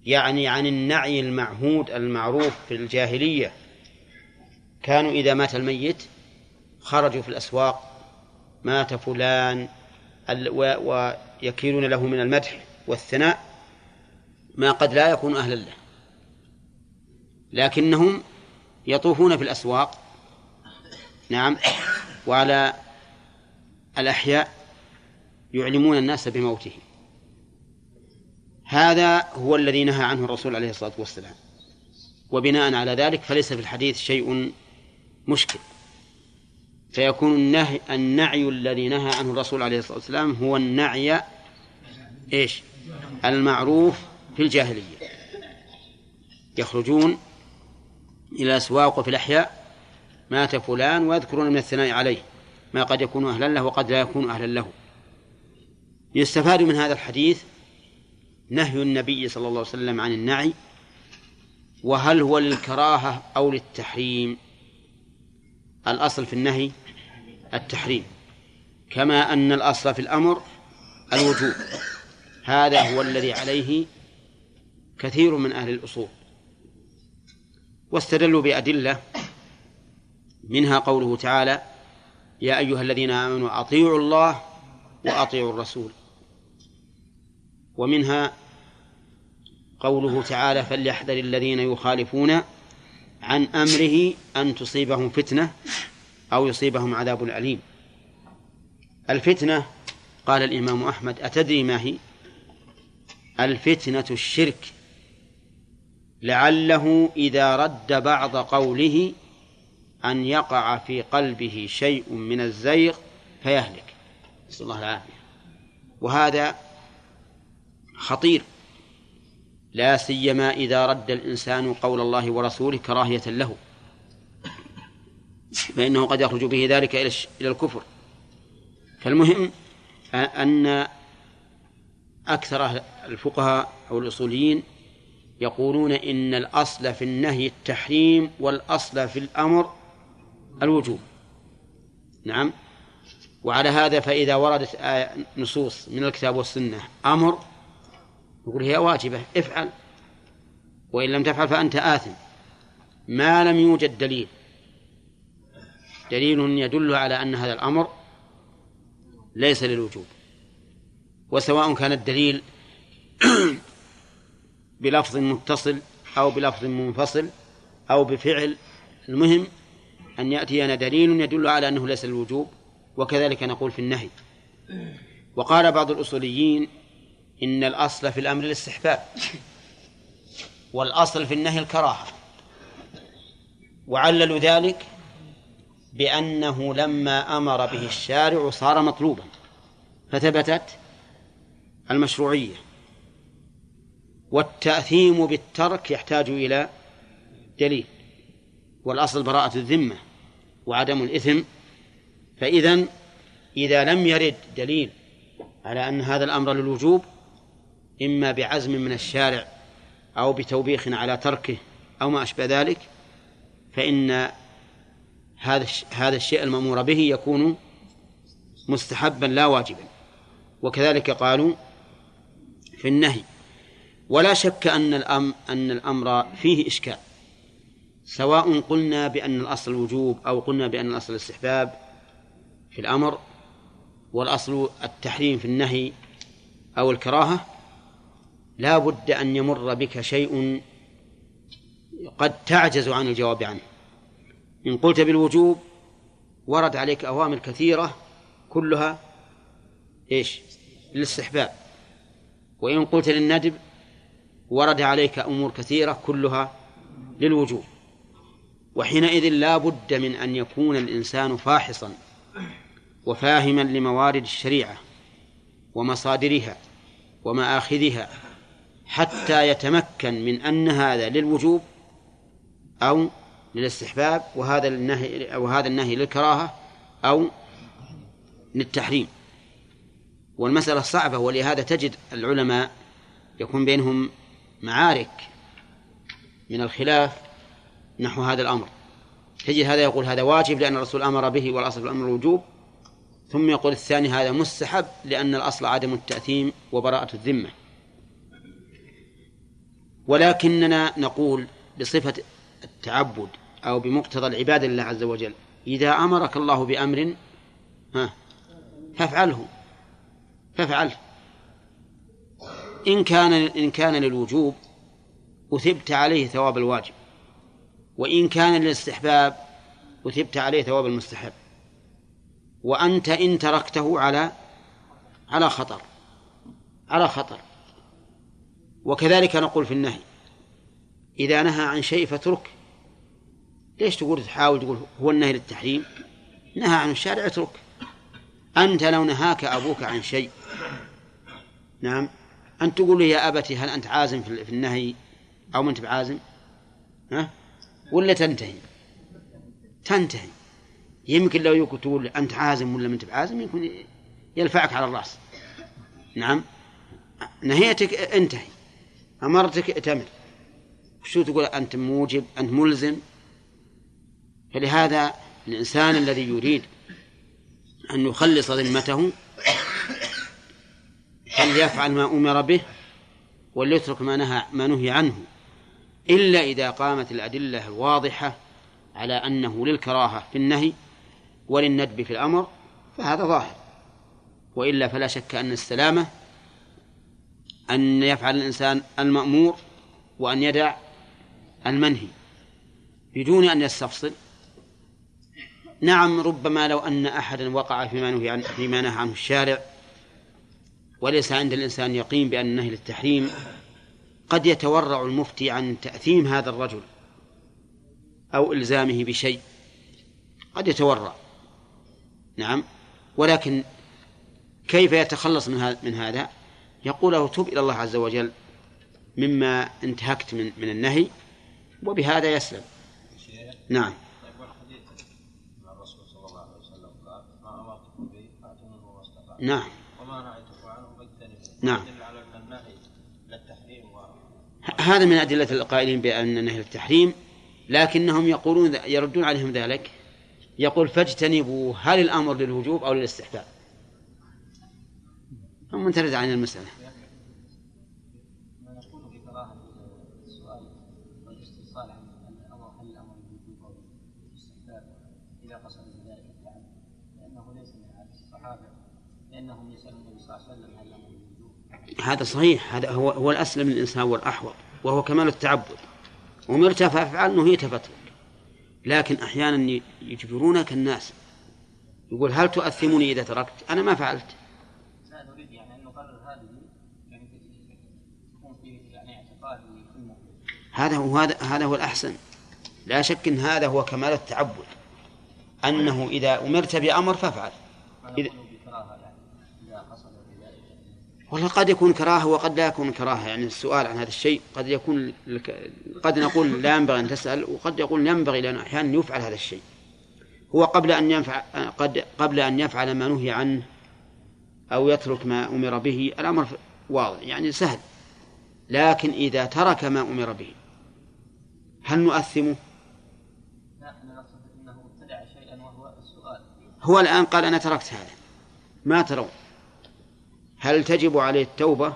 يعني عن النعي المعهود المعروف في الجاهلية. كانوا إذا مات الميت خرجوا في الأسواق مات فلان ويكيلون له من المدح والثناء ما قد لا يكون أهلا له. لكنهم يطوفون في الأسواق نعم وعلى الأحياء يعلمون الناس بموته. هذا هو الذي نهى عنه الرسول عليه الصلاة والسلام. وبناء على ذلك فليس في الحديث شيء مشكل. فيكون النهي النعي الذي نهى عنه الرسول عليه الصلاة والسلام هو النعي إيش؟ المعروف في الجاهلية. يخرجون إلى الأسواق وفي الأحياء مات فلان ويذكرون من الثناء عليه. ما قد يكون أهلا له وقد لا يكون أهلا له. يستفاد من هذا الحديث نهي النبي صلى الله عليه وسلم عن النعي وهل هو للكراهة أو للتحريم؟ الأصل في النهي التحريم كما أن الأصل في الأمر الوجوب. هذا هو الذي عليه كثير من أهل الأصول. واستدلوا بأدلة منها قوله تعالى يا أيها الذين آمنوا أطيعوا الله وأطيعوا الرسول. ومنها قوله تعالى فليحذر الذين يخالفون عن أمره أن تصيبهم فتنة أو يصيبهم عذاب أليم. الفتنة قال الإمام أحمد أتدري ما هي؟ الفتنة الشرك. لعله إذا رد بعض قوله أن يقع في قلبه شيء من الزيغ فيهلك. نسأل الله العافية. وهذا خطير. لا سيما إذا رد الإنسان قول الله ورسوله كراهية له. فإنه قد يخرج به ذلك إلى الكفر. فالمهم أن أكثر الفقهاء أو الأصوليين يقولون إن الأصل في النهي التحريم والأصل في الأمر الوجوب. نعم. وعلى هذا فإذا وردت آية نصوص من الكتاب والسنة أمر يقول هي واجبة افعل. وإن لم تفعل فأنت آثم. ما لم يوجد دليل. دليل يدل على أن هذا الأمر ليس للوجوب. وسواء كان الدليل بلفظ متصل أو بلفظ منفصل أو بفعل المهم أن يأتينا دليل يدل على أنه ليس للوجوب وكذلك نقول في النهي. وقال بعض الأصوليين إن الأصل في الأمر الاستحباب والأصل في النهي الكراهة. وعللوا ذلك بأنه لما أمر به الشارع صار مطلوبا. فثبتت المشروعية. والتأثيم بالترك يحتاج إلى دليل. والأصل براءة الذمة وعدم الإثم. فإذا إذا لم يرد دليل على أن هذا الأمر للوجوب إما بعزم من الشارع أو بتوبيخ على تركه أو ما أشبه ذلك فإن هذا هذا الشيء المأمور به يكون مستحبا لا واجبا. وكذلك قالوا في النهي ولا شك أن الأمر أن الأمر فيه إشكال سواء قلنا بأن الأصل الوجوب أو قلنا بأن الأصل الاستحباب في الأمر والأصل التحريم في النهي أو الكراهة لا بد أن يمر بك شيء قد تعجز عن الجواب عنه. إن قلت بالوجوب ورد عليك أوامر كثيرة كلها إيش؟ للاستحباب. وإن قلت للندب ورد عليك أمور كثيرة كلها للوجوب. وحينئذ لا بد من أن يكون الإنسان فاحصا وفاهما لموارد الشريعة ومصادرها ومآخذها حتى يتمكن من أن هذا للوجوب أو للاستحباب وهذا النهي وهذا النهي للكراهة أو للتحريم. والمسألة صعبة ولهذا تجد العلماء يكون بينهم معارك من الخلاف نحو هذا الأمر. تجد هذا يقول هذا واجب لأن الرسول أمر به والأصل في الأمر الوجوب. ثم يقول الثاني هذا مستحب لأن الأصل عدم التأثيم وبراءة الذمة. ولكننا نقول بصفة التعبد أو بمقتضى العبادة لله عز وجل إذا أمرك الله بأمر ها فافعله فافعله. إن كان إن كان للوجوب أثبت عليه ثواب الواجب وإن كان للاستحباب أثبت عليه ثواب المستحب. وأنت إن تركته على على خطر على خطر. وكذلك نقول في النهي إذا نهى عن شيء فاترك. ليش تقول تحاول تقول هو النهي للتحريم؟ نهى عن الشارع اترك. أنت لو نهاك أبوك عن شيء نعم أن تقول لي يا أبتي هل أنت عازم في النهي أو ما أنت بعازم؟ ها؟ ولا تنتهي؟ تنتهي. يمكن لو يكون تقول أنت عازم ولا ما أنت بعازم يمكن يلفعك على الرأس. نعم. نهيتك انتهي. أمرتك ائتمر. شو تقول؟ أنت موجب أنت ملزم. فلهذا الإنسان الذي يريد أن يخلص ذمته فليفعل ما أمر به وليترك ما نهى ما نهي عنه. إلا إذا قامت الأدلة الواضحة على أنه للكراهة في النهي وللندب في الأمر فهذا ظاهر. وإلا فلا شك أن السلامة أن يفعل الإنسان المأمور وأن يدع المنهي بدون أن يستفصل نعم ربما لو أن أحدا وقع فيما نهي عن فيما نهى عنه الشارع وليس عند الإنسان يقين بأن النهي للتحريم قد يتورع المفتي عن تأثيم هذا الرجل أو إلزامه بشيء قد يتورع نعم ولكن كيف يتخلص من من هذا؟ يقول له تب إلى الله عز وجل مما انتهكت من من النهي وبهذا يسلم. نعم. نعم. وما عنه نعم. هذا من أدلة القائلين بأن النهي للتحريم لكنهم يقولون يردون عليهم ذلك. يقول فاجتنبوا هل الأمر للوجوب أو للاستحباب؟ أو منترزة عن المسألة. هذا صحيح هذا هو هو الأسلم للإنسان والأحوط وهو كمال التعبد. امرت فافعل نهيت فاترك لكن أحيانا يجبرونك الناس. يقول هل تؤثمني إذا تركت؟ أنا ما فعلت. هذا هو هذا هذا هو الأحسن. لا شك أن هذا هو كمال التعبد. أنه إذا أمرت بأمر فافعل. إذا والله قد يكون كراهة وقد لا يكون كراهة. يعني السؤال عن هذا الشيء قد يكون قد نقول لا ينبغي أن تسأل وقد يقول ينبغي لأن أحيانا يفعل هذا الشيء. هو قبل أن ينفع قد قبل أن يفعل ما نهي عنه أو يترك ما أمر به الأمر واضح يعني سهل. لكن إذا ترك ما أمر به هل نؤثمه؟ لا إحنا نقصد انه ابتدع شيئا وهو السؤال. هو الآن قال أنا تركت هذا. ما ترون؟ هل تجب عليه التوبة؟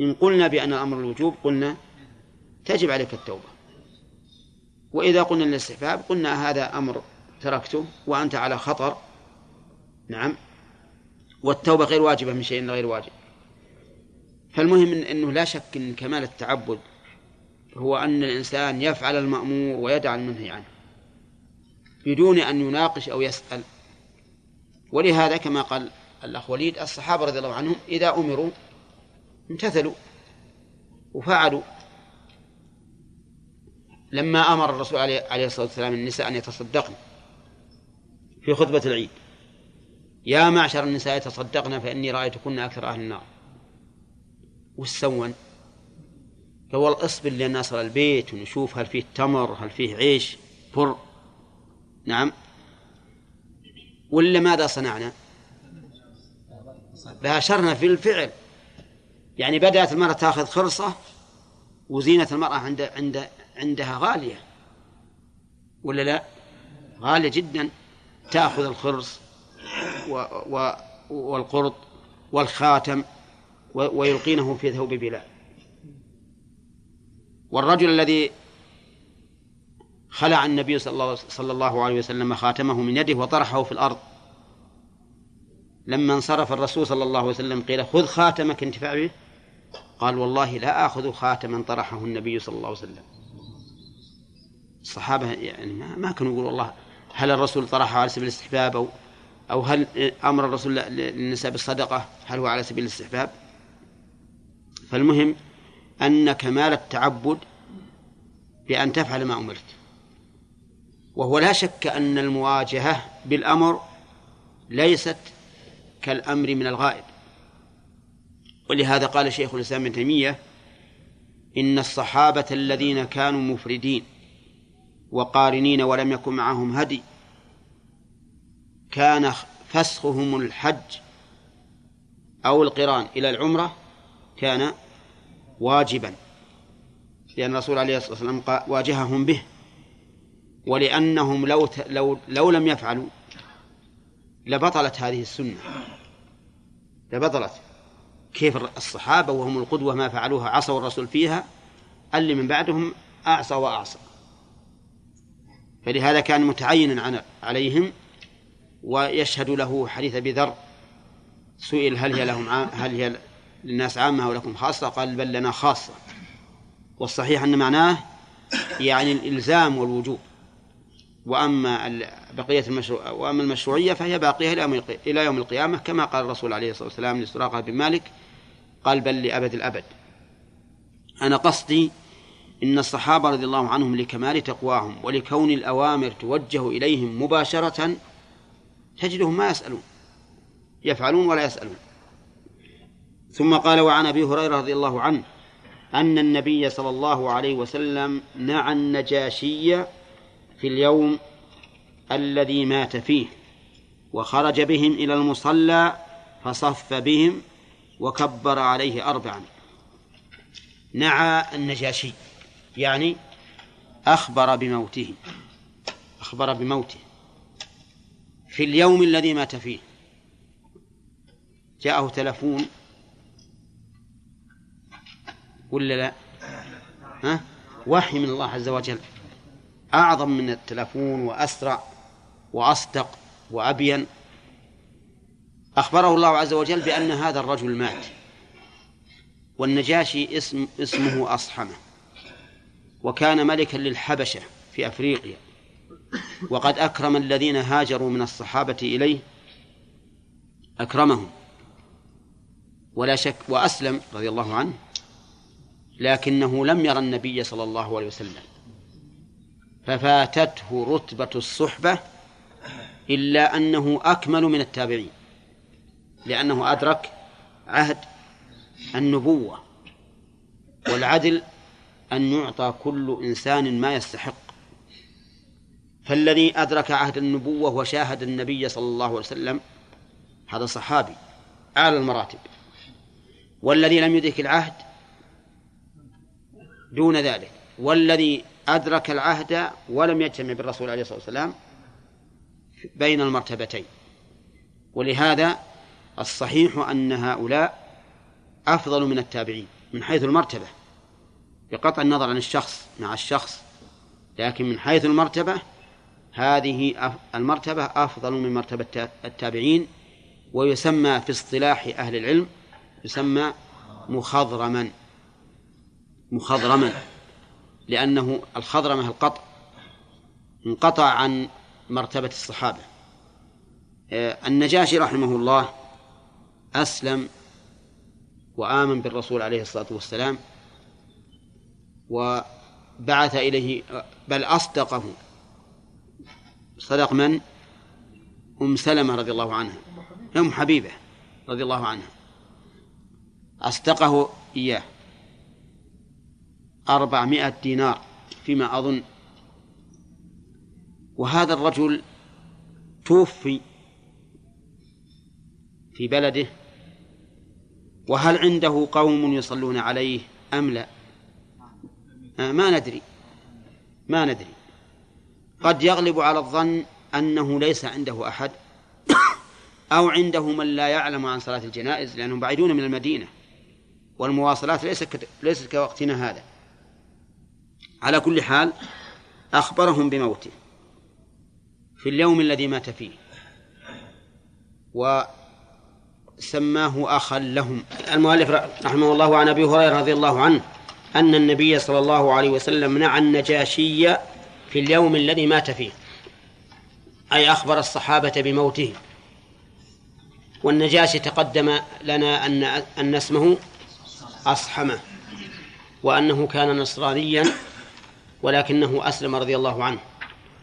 إن قلنا بأن الأمر الوجوب قلنا تجب عليك التوبة. وإذا قلنا الاستحباب قلنا هذا أمر تركته وأنت على خطر. نعم. والتوبة غير واجبة من شيء غير واجب. فالمهم إن أنه لا شك أن كمال التعبد هو أن الإنسان يفعل المأمور ويدع المنهي عنه بدون أن يناقش أو يسأل ولهذا كما قال الأخ وليد الصحابة رضي الله عنهم إذا أمروا امتثلوا وفعلوا لما أمر الرسول عليه الصلاة والسلام النساء أن يتصدقن في خطبة العيد يا معشر النساء تصدقن فإني رأيتكن أكثر أهل النار وش؟ قال اصبر لين نصل البيت ونشوف هل فيه تمر هل فيه عيش بر. نعم. ولا ماذا صنعنا؟ باشرنا في الفعل. يعني بدأت المرأة تأخذ خرصة وزينة المرأة عند عند عندها غالية. ولا لا؟ غالية جدا. تأخذ الخرص و و والقرط والخاتم ويلقينه في ثوب بلال. والرجل الذي خلع النبي صلى الله, عليه وسلم خاتمه من يده وطرحه في الأرض لما انصرف الرسول صلى الله عليه وسلم قيل خذ خاتمك انتفع به قال والله لا آخذ خاتما طرحه النبي صلى الله عليه وسلم. الصحابة يعني ما كانوا يقولوا والله هل الرسول طرحه على سبيل الاستحباب أو أو هل أمر الرسول للنساء بالصدقة؟ هل هو على سبيل الاستحباب؟ فالمهم أن كمال التعبد بأن تفعل ما أمرت. وهو لا شك أن المواجهة بالأمر ليست كالأمر من الغائب. ولهذا قال شيخ الإسلام ابن تيمية إن الصحابة الذين كانوا مفردين وقارنين ولم يكن معهم هدي كان فسخهم الحج أو القران إلى العمرة كان واجبا. لأن الرسول عليه الصلاة والسلام واجههم به ولأنهم لو ت- لو لو لم يفعلوا لبطلت هذه السنة. لبطلت. كيف الصحابة وهم القدوة ما فعلوها عصوا الرسول فيها اللي من بعدهم أعصى وأعصى. فلهذا كان متعينا عن- عليهم ويشهد له حديث أبي ذر سئل هل هي لهم هل هي للناس عامة أو لكم خاصة قال بل لنا خاصة. والصحيح أن معناه يعني الإلزام والوجوب. وأما بقية المشروع وأما المشروعية فهي باقية إلى يوم القيامة كما قال الرسول عليه الصلاة والسلام لسراقة بن مالك قال بل لأبد الأبد. أنا قصدي إن الصحابة رضي الله عنهم لكمال تقواهم ولكون الأوامر توجه إليهم مباشرة تجدهم ما يسألون يفعلون ولا يسألون. ثم قال وعن أبي هريرة رضي الله عنه أن النبي صلى الله عليه وسلم نعى النجاشي في اليوم الذي مات فيه وخرج بهم إلى المصلى فصف بهم وكبر عليه أربعا. نعى النجاشي يعني أخبر بموته أخبر بموته في اليوم الذي مات فيه. جاءه تلفون ولا لا؟ ها؟ وحي من الله عز وجل. أعظم من التلفون وأسرع وأصدق وأبين. أخبره الله عز وجل بأن هذا الرجل مات. والنجاشي اسم اسمه أصحمة. وكان ملكا للحبشة في أفريقيا. وقد أكرم الذين هاجروا من الصحابة إليه. أكرمهم. ولا شك وأسلم رضي الله عنه. لكنه لم يرى النبي صلى الله عليه وسلم. ففاتته رتبة الصحبة إلا أنه أكمل من التابعين لأنه أدرك عهد النبوة والعدل أن يعطى كل إنسان ما يستحق. فالذي أدرك عهد النبوة وشاهد النبي صلى الله عليه وسلم هذا صحابي أعلى المراتب والذي لم يدرك العهد دون ذلك. والذي أدرك العهد ولم يجتمع بالرسول عليه الصلاة والسلام بين المرتبتين. ولهذا الصحيح أن هؤلاء أفضل من التابعين من حيث المرتبة بقطع النظر عن الشخص مع الشخص لكن من حيث المرتبة هذه المرتبة أفضل من مرتبة التابعين ويسمى في اصطلاح أهل العلم يسمى مخضرما. مخضرما لأنه الخضرمة القطع انقطع عن مرتبة الصحابة. آه، النجاشي رحمه الله أسلم وآمن بالرسول عليه الصلاة والسلام وبعث إليه بل أصدقه. صدق من؟ أم سلمة رضي الله عنها. أم حبيبة رضي الله عنها. أصدقه إياه. أربعمائة دينار فيما أظن. وهذا الرجل توفي في بلده. وهل عنده قوم يصلون عليه أم لا؟ آه، ما ندري. ما ندري. قد يغلب على الظن أنه ليس عنده أحد أو عنده من لا يعلم عن صلاة الجنائز لأنهم بعيدون من المدينة. والمواصلات ليست ليست كوقتنا هذا. على كل حال أخبرهم بموته في اليوم الذي مات فيه. وسماه أخا لهم. المؤلف رحمه الله عن أبي هريرة رضي الله عنه أن النبي صلى الله عليه وسلم نعى النجاشي في اليوم الذي مات فيه. أي أخبر الصحابة بموته. والنجاشي تقدم لنا أن أن اسمه أصحمة وأنه كان نصرانيا ولكنه أسلم رضي الله عنه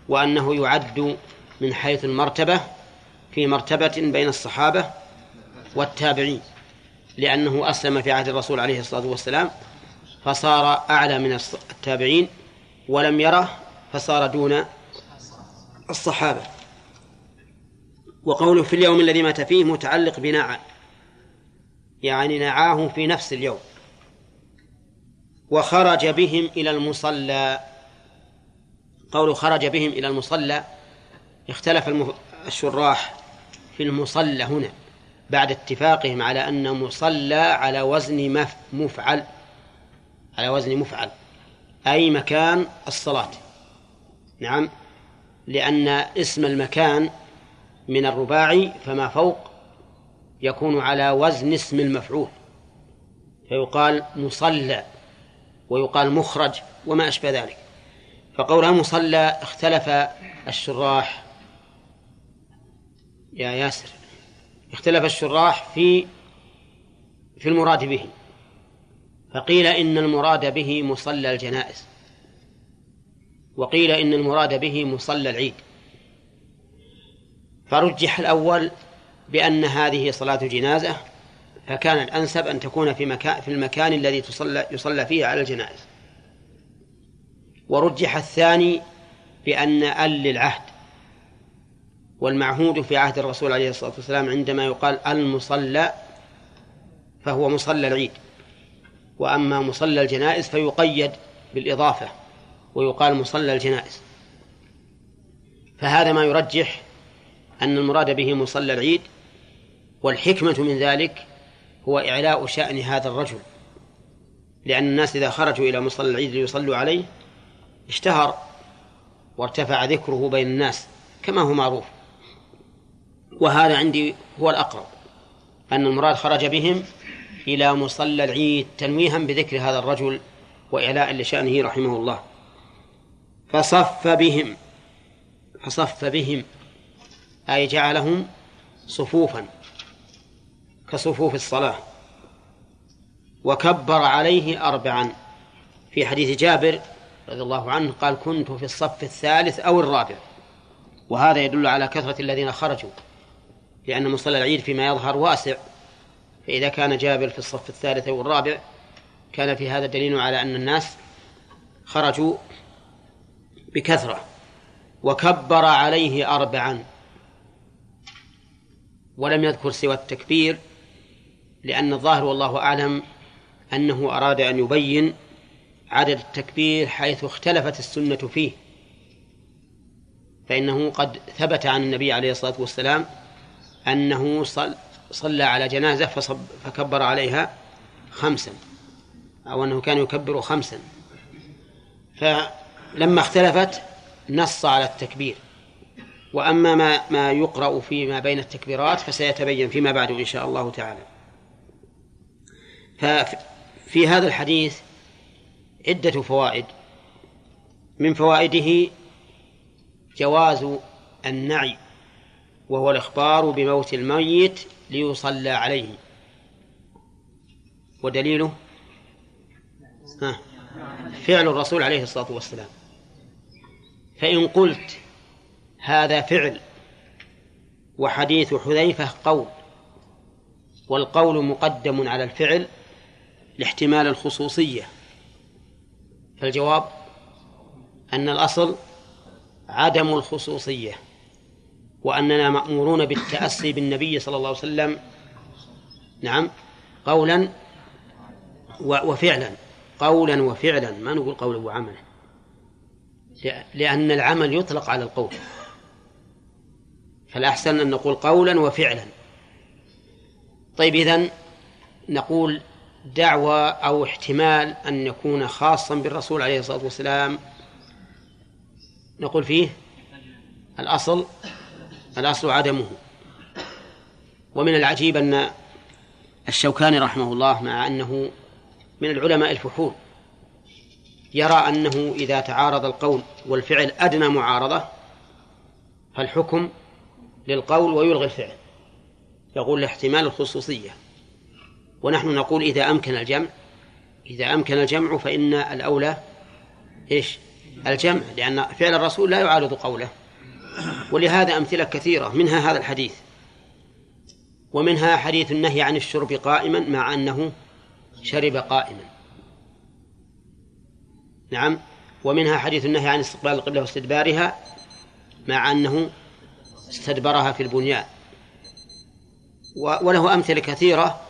وأنه يعد من حيث المرتبة في مرتبة بين الصحابة والتابعين لأنه أسلم في عهد الرسول عليه الصلاة والسلام فصار أعلى من التابعين ولم يره فصار دون الصحابة. وقوله في اليوم الذي مات فيه متعلق بناع يعني نعاه في نفس اليوم. وخرج بهم إلى المصلى. قوله خرج بهم إلى المصلى اختلف الشراح في المصلى هنا بعد اتفاقهم على أن مصلى على وزن مفعل على وزن مفعل أي مكان الصلاة. نعم لأن اسم المكان من الرباعي فما فوق يكون على وزن اسم المفعول فيقال مصلى. ويقال مخرج وما أشبه ذلك. فقولها مصلى اختلف الشراح. يا ياسر اختلف الشراح في في المراد به. فقيل إن المراد به مصلى الجنائز. وقيل إن المراد به مصلى العيد. فرجح الأول بأن هذه صلاة جنازة فكان الأنسب أن تكون في مكان في المكان الذي تصلى يصلى فيه على الجنائز. ورجح الثاني بأن أل للعهد والمعهود في عهد الرسول عليه الصلاة والسلام عندما يقال المصلى فهو مصلى العيد. وأما مصلى الجنائز فيقيد بالإضافة ويقال مصلى الجنائز. فهذا ما يرجح أن المراد به مصلى العيد والحكمة من ذلك هو إعلاء شأن هذا الرجل. لأن الناس إذا خرجوا إلى مصلى العيد ليصلوا عليه اشتهر وارتفع ذكره بين الناس كما هو معروف. وهذا عندي هو الأقرب أن المراد خرج بهم إلى مصلى العيد تنويها بذكر هذا الرجل وإعلاء لشأنه رحمه الله. فصف بهم فصف بهم أي جعلهم صفوفا. كصفوف الصلاة. وكبر عليه أربعا. في حديث جابر رضي الله عنه قال كنت في الصف الثالث أو الرابع. وهذا يدل على كثرة الذين خرجوا لأن مصلى العيد فيما يظهر واسع. فإذا كان جابر في الصف الثالث أو الرابع كان في هذا دليل على أن الناس خرجوا بكثرة. وكبر عليه أربعا. ولم يذكر سوى التكبير لأن الظاهر والله أعلم أنه أراد أن يبين عدد التكبير حيث اختلفت السنة فيه فإنه قد ثبت عن النبي عليه الصلاة والسلام أنه صلى على جنازة فصب فكبر عليها خمسا أو أنه كان يكبر خمسا. فلما اختلفت نص على التكبير. وأما ما ما يقرأ فيما بين التكبيرات فسيتبين فيما بعد إن شاء الله تعالى. ففي هذا الحديث عدة فوائد. من فوائده جواز النعي وهو الإخبار بموت الميت ليصلى عليه. ودليله؟ ها فعل الرسول عليه الصلاة والسلام. فإن قلت هذا فعل وحديث حذيفة قول والقول مقدم على الفعل لاحتمال الخصوصية. فالجواب أن الأصل عدم الخصوصية وأننا مأمورون بالتأسي بالنبي صلى الله عليه وسلم نعم قولا وفعلا. قولا وفعلا ما نقول قولا وعملا لأن العمل يطلق على القول. فالأحسن أن نقول قولا وفعلا. طيب إذن نقول دعوى أو احتمال أن يكون خاصا بالرسول عليه الصلاة والسلام. نقول فيه الأصل الأصل عدمه. ومن العجيب أن الشوكاني رحمه الله مع أنه من العلماء الفحول يرى أنه إذا تعارض القول والفعل أدنى معارضة فالحكم للقول ويلغي الفعل. يقول لاحتمال الخصوصية. ونحن نقول إذا أمكن الجمع إذا أمكن الجمع فإن الأولى إيش؟ الجمع لأن فعل الرسول لا يعارض قوله. ولهذا أمثلة كثيرة منها هذا الحديث. ومنها حديث النهي عن الشرب قائما مع أنه شرب قائما. نعم. ومنها حديث النهي عن استقبال القبلة واستدبارها مع أنه استدبرها في البنيان. وله أمثلة كثيرة.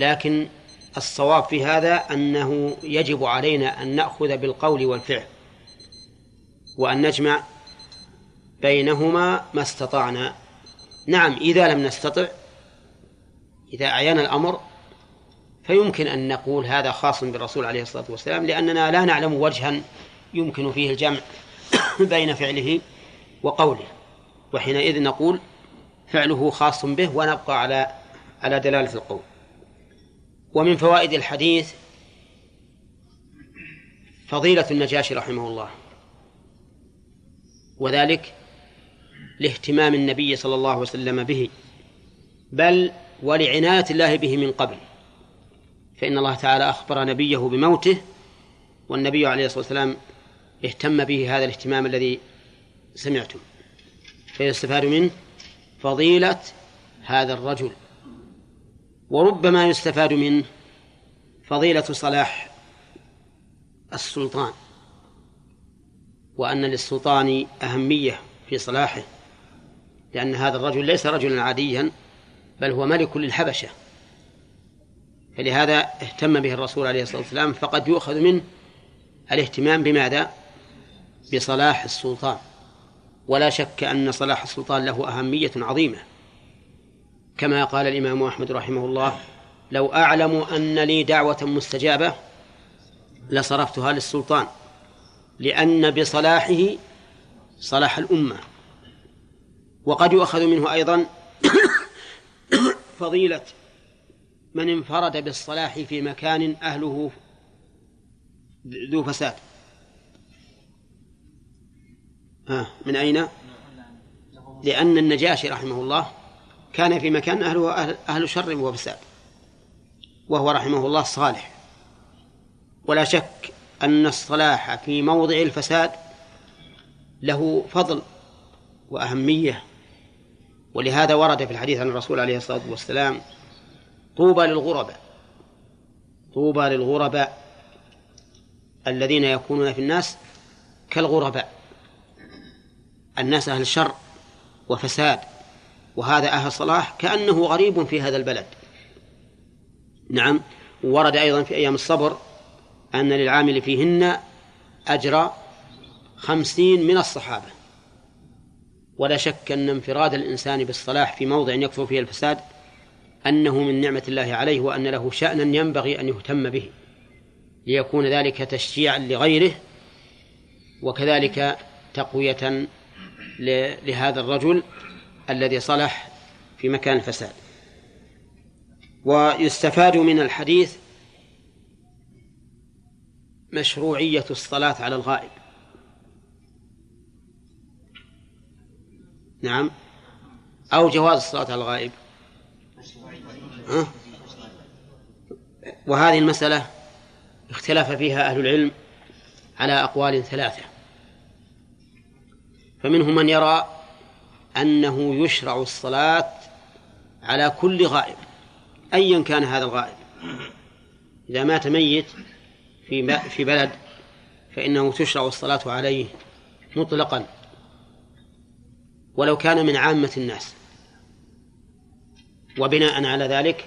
لكن الصواب في هذا أنه يجب علينا أن نأخذ بالقول والفعل وأن نجمع بينهما ما استطعنا. نعم إذا لم نستطع إذا أعيان الأمر فيمكن أن نقول هذا خاص بالرسول عليه الصلاة والسلام لأننا لا نعلم وجها يمكن فيه الجمع بين فعله وقوله. وحينئذ نقول فعله خاص به ونبقى على على دلالة القول. ومن فوائد الحديث فضيلة النجاشي رحمه الله وذلك لاهتمام النبي صلى الله عليه وسلم به بل ولعناية الله به من قبل فإن الله تعالى أخبر نبيه بموته والنبي عليه الصلاة والسلام اهتم به هذا الاهتمام الذي سمعتم فيستفاد منه فضيلة هذا الرجل. وربما يستفاد منه فضيلة صلاح السلطان وأن للسلطان أهمية في صلاحه لأن هذا الرجل ليس رجلا عاديا بل هو ملك للحبشة. فلهذا اهتم به الرسول عليه الصلاة والسلام فقد يؤخذ منه الاهتمام بماذا؟ بصلاح السلطان. ولا شك أن صلاح السلطان له أهمية عظيمة. كما قال الإمام أحمد رحمه الله لو أعلم أن لي دعوة مستجابة لصرفتها للسلطان لأن بصلاحه صلاح الأمة وقد يؤخذ منه أيضا فضيلة من انفرد بالصلاح في مكان أهله ذو فساد آه من أين؟ لأن النجاشي رحمه الله كان في مكان أهله أهل, أهل شر وفساد وهو رحمه الله صالح ولا شك أن الصلاح في موضع الفساد له فضل وأهمية ولهذا ورد في الحديث عن الرسول عليه الصلاة والسلام طوبى للغرباء طوبى للغرباء الذين يكونون في الناس كالغرباء الناس أهل شر وفساد. وهذا أهل صلاح كأنه غريب في هذا البلد. نعم ورد أيضا في أيام الصبر أن للعامل فيهن أجر خمسين من الصحابة. ولا شك أن انفراد الإنسان بالصلاح في موضع يكثر فيه الفساد أنه من نعمة الله عليه وأن له شأنا ينبغي أن يهتم به ليكون ذلك تشجيعا لغيره وكذلك تقوية لهذا الرجل الذي صلح في مكان الفساد. ويستفاد من الحديث مشروعية الصلاة على الغائب. نعم. أو جواز الصلاة على الغائب. وهذه المسألة اختلف فيها أهل العلم على أقوال ثلاثة. فمنهم من يرى أنه يشرع الصلاة على كل غائب أيا كان هذا الغائب. إذا مات ميت في في بلد فإنه تشرع الصلاة عليه مطلقا ولو كان من عامة الناس. وبناء على ذلك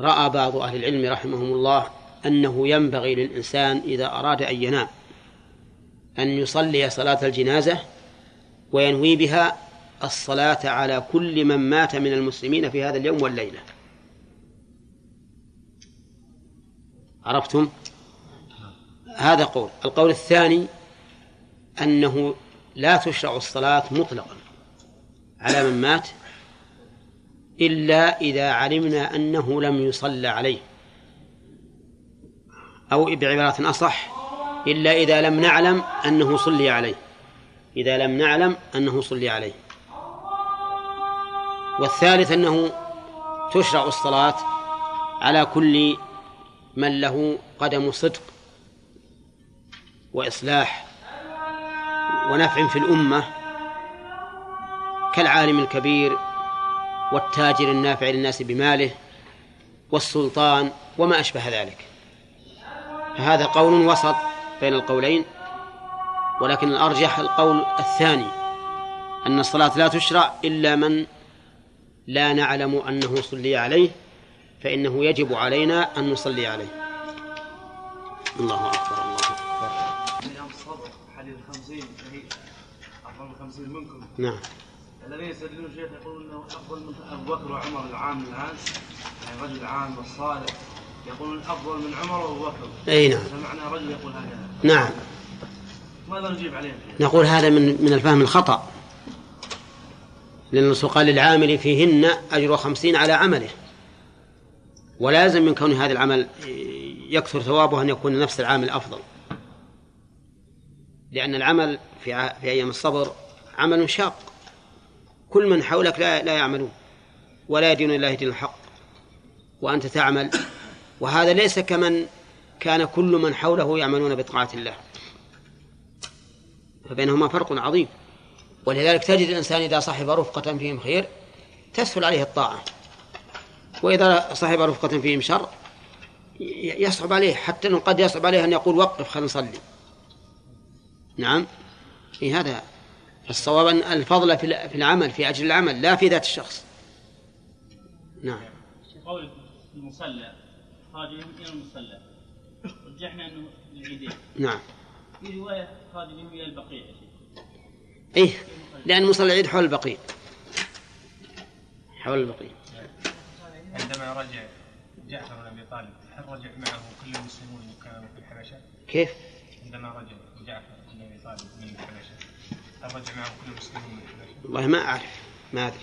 رأى بعض أهل العلم رحمهم الله أنه ينبغي للإنسان إذا أراد أن ينام أن يصلي صلاة الجنازة وينوي بها الصلاة على كل من مات من المسلمين في هذا اليوم والليلة. عرفتم؟ هذا قول. القول الثاني أنه لا تشرع الصلاة مطلقا على من مات إلا إذا علمنا أنه لم يصلى عليه. أو بعبارة أصح إلا إذا لم نعلم أنه صلي عليه. إذا لم نعلم أنه صلي عليه. والثالث أنه تشرع الصلاة على كل من له قدم صدق وإصلاح ونفع في الأمة كالعالم الكبير والتاجر النافع للناس بماله والسلطان وما أشبه ذلك. فهذا قول وسط بين القولين ولكن الأرجح القول الثاني أن الصلاة لا تشرع إلا من لا نعلم أنه صلي عليه فإنه يجب علينا أن نصلي عليه. الله أكبر الله الصبر حديث الخمسين أفضل من خمسين منكم نعم. الذين يستدلون شيخ يقولون أنه أفضل من أبو بكر وعمر العام الآن يعني رجل عام والصالح يقولون أفضل من عمر وأبو بكر. أي نعم. سمعنا رجل يقول هكذا نعم. ماذا نجيب عليه؟ نقول هذا من من الفهم الخطأ. لأن الرسول قال للعامل فيهن أجر خمسين على عمله. ولازم من كون هذا العمل يكثر ثوابه أن يكون نفس العامل أفضل. لأن العمل في في أيام الصبر عمل شاق. كل من حولك لا لا يعملون. ولا يدين الله دين الحق. وأنت تعمل. وهذا ليس كمن كان كل من حوله يعملون بطاعة الله. فبينهما فرق عظيم. ولذلك تجد الإنسان إذا صاحب رفقة فيهم خير تسهل عليه الطاعة. وإذا صاحب رفقة فيهم شر يصعب عليه حتى أنه قد يصعب عليه أن يقول وقف خلينا نصلي. نعم؟ في هذا. الصواب أن الفضل في العمل في أجل العمل لا في ذات الشخص. نعم. قول المصلى خادم إلى المصلى. رجحنا أنه العيدين نعم. في رواية خادم إلى البقيع. إيه لأن مصلى العيد حول البقيع. حول البقيع. عندما رجع جعفر بن أبي طالب هل رجع معه كل المسلمون كانوا في الحبشة؟ كيف؟ عندما رجع جعفر بن أبي طالب من الحبشة هل رجع معهم كل المسلمون والله ما أعرف ما أدري.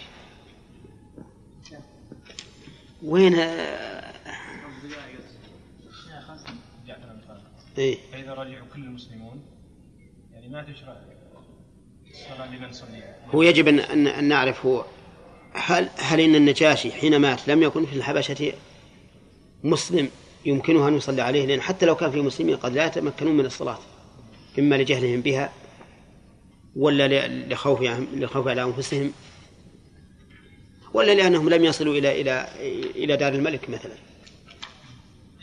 وين آه، جعفر بن طالب إيه. فإذا رجعوا كل المسلمون يعني ما تشرع الصلاة لمن صلي هو يجب أن, أن نعرف هو هل هل إن النجاشي حين مات لم يكن في الحبشة مسلم يمكنه أن يصلي عليه؟ لأن حتى لو كان في مسلمين قد لا يتمكنون من الصلاة إما لجهلهم بها ولا لخوف لخوف على أنفسهم ولا لأنهم لم يصلوا إلى إلى إلى دار الملك مثلا.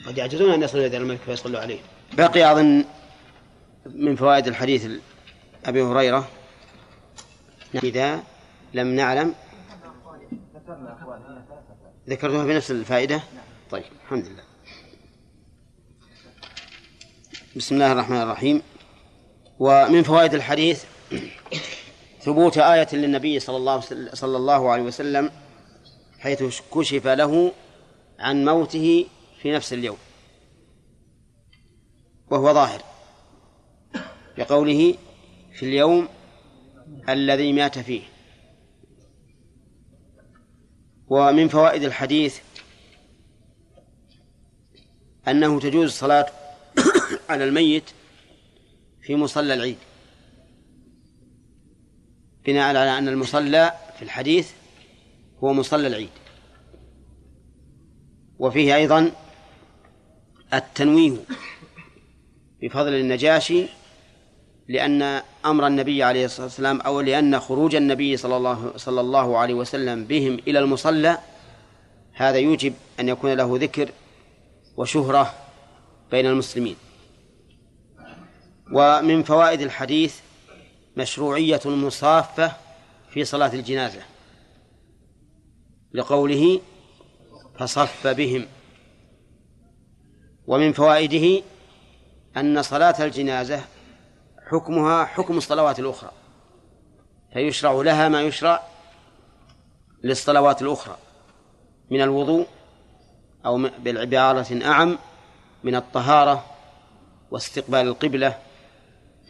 قد يعجزون أن يصلوا إلى دار الملك فيصلوا عليه. بقي أظن من فوائد الحديث أبي هريرة. إذا لم نعلم. ذكرتها في نفس الفائدة؟ طيب الحمد لله. بسم الله الرحمن الرحيم. ومن فوائد الحديث ثبوت آية للنبي صلى الله صلى الله عليه وسلم حيث كشف له عن موته في نفس اليوم. وهو ظاهر. بقوله في اليوم الذي مات فيه. ومن فوائد الحديث أنه تجوز الصلاة على الميت في مصلى العيد. بناء على أن المصلى في الحديث هو مصلى العيد. وفيه أيضا التنويه. بفضل النجاشي لأن أمر النبي عليه الصلاة والسلام أو لأن خروج النبي صلى الله صلى الله عليه وسلم بهم إلى المصلى هذا يوجب أن يكون له ذكر وشهرة بين المسلمين. ومن فوائد الحديث مشروعية المصافة في صلاة الجنازة لقوله فصف بهم. ومن فوائده أن صلاة الجنازة حكمها حكم الصلوات الأخرى فيشرع لها ما يشرع للصلوات الأخرى من الوضوء أو بعبارة أعم من الطهارة واستقبال القبلة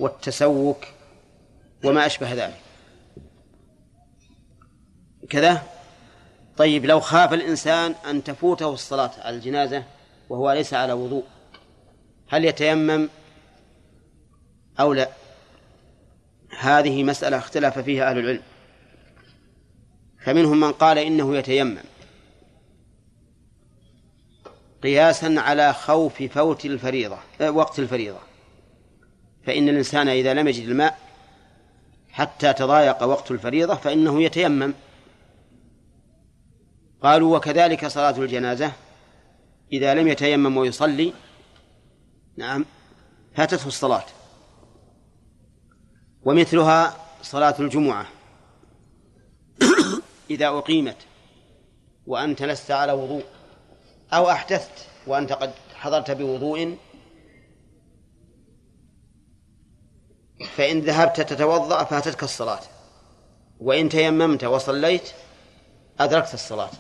والتسوك وما أشبه ذلك. كذا طيب لو خاف الإنسان أن تفوته الصلاة على الجنازة وهو ليس على وضوء هل يتيمم أو لا؟ هذه مسألة اختلف فيها أهل العلم. فمنهم من قال إنه يتيمم. قياسا على خوف فوت الفريضة آه، وقت الفريضة. فإن الإنسان إذا لم يجد الماء حتى تضايق وقت الفريضة فإنه يتيمم. قالوا وكذلك صلاة الجنازة إذا لم يتيمم ويصلي نعم. فاتته الصلاة. ومثلها صلاة الجمعة. إذا أقيمت وأنت لست على وضوء أو أحدثت وأنت قد حضرت بوضوء فإن ذهبت تتوضأ فاتتك الصلاة. وإن تيممت وصليت أدركت الصلاة.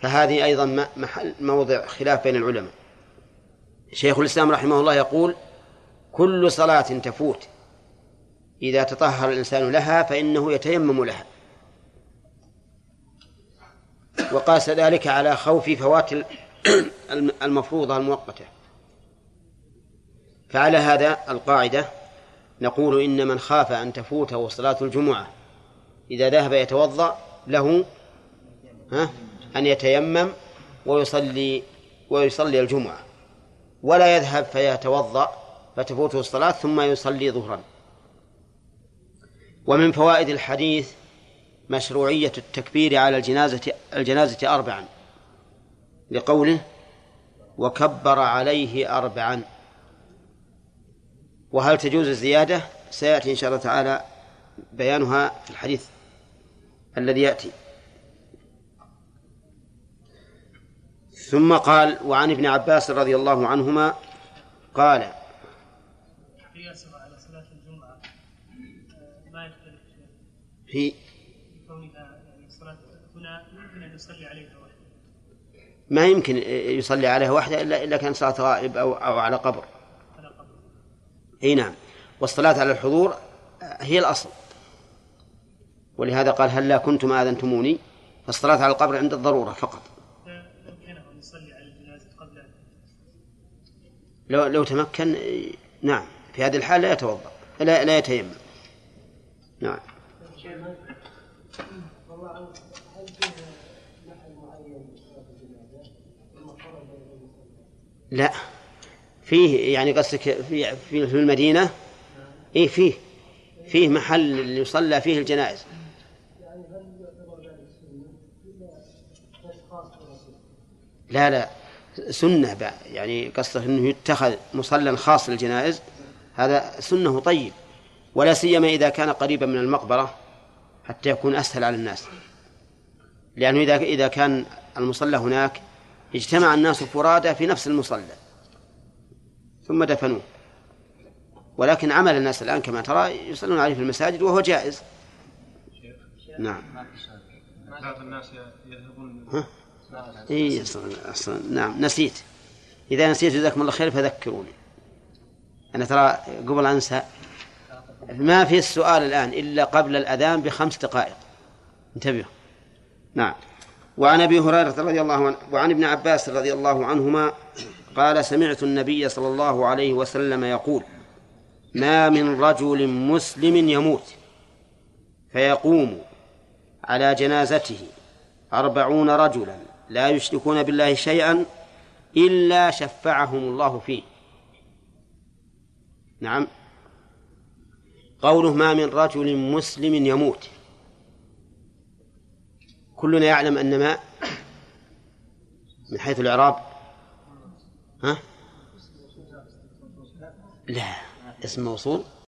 فهذه أيضا محل موضع خلاف بين العلماء. شيخ الإسلام رحمه الله يقول كل صلاة تفوت. إذا تطهر الإنسان لها فإنه يتيمم لها. وقاس ذلك على خوف فوات المفروضة المؤقتة. فعلى هذا القاعدة نقول إن من خاف أن تفوته صلاة الجمعة. إذا ذهب يتوضأ له ها أن يتيمم ويصلي ويصلي الجمعة. ولا يذهب فيتوضأ فتفوته الصلاة ثم يصلي ظهرا. ومن فوائد الحديث مشروعية التكبير على الجنازة الجنازة أربعا لقوله وكبر عليه أربعا وهل تجوز الزيادة؟ سيأتي إن شاء الله تعالى بيانها في الحديث الذي يأتي. ثم قال وعن ابن عباس رضي الله عنهما قال على صلاة الجمعة ما يختلف في كونها صلاة هنا يمكن أن يصلي عليها وحده ما يمكن يصلي عليها وحده إلا إلا كان صلاة غائب أو أو على قبر على قبر. أي نعم. والصلاة على الحضور هي الأصل. ولهذا قال هل لا كنتم آذنتموني؟ فالصلاة على القبر عند الضرورة فقط لو كان هو يصلي على الجنازة قبل أن لو لو تمكن نعم في هذه الحال لا يتوضأ لا لا يتيمم. نعم؟ لا. فيه يعني قصدك في في المدينة؟ إيه فيه. فيه محل يصلى فيه الجنائز؟ لا لا. سنة بقى. يعني قصده أنه يتخذ مصلى خاص للجنائز هذا سنة طيب. ولا سيما إذا كان قريبا من المقبرة حتى يكون أسهل على الناس. لأنه إذا إذا كان المصلى هناك اجتمع الناس فرادى في نفس المصلى. ثم دفنوه. ولكن عمل الناس الآن كما ترى يصلون عليه في المساجد وهو جائز. نعم. بعض الناس يذهبون ها؟ إيه أصلاً أصلاً. نعم نسيت. إذا نسيت جزاكم الله خير فذكروني. أنا ترى قبل أنسى. ما في السؤال الآن إلا قبل الأذان بخمس دقائق. انتبهوا. نعم. وعن أبي هريرة رضي الله عنه وعن ابن عباس رضي الله عنهما قال سمعت النبي صلى الله عليه وسلم يقول ما من رجل مسلم يموت. فيقوم على جنازته أربعون رجلا لا يشركون بالله شيئا إلا شفعهم الله فيه. نعم. قوله ما من رجل مسلم يموت. كلنا يعلم أن ما من حيث الإعراب. ها؟ لا اسم موصول.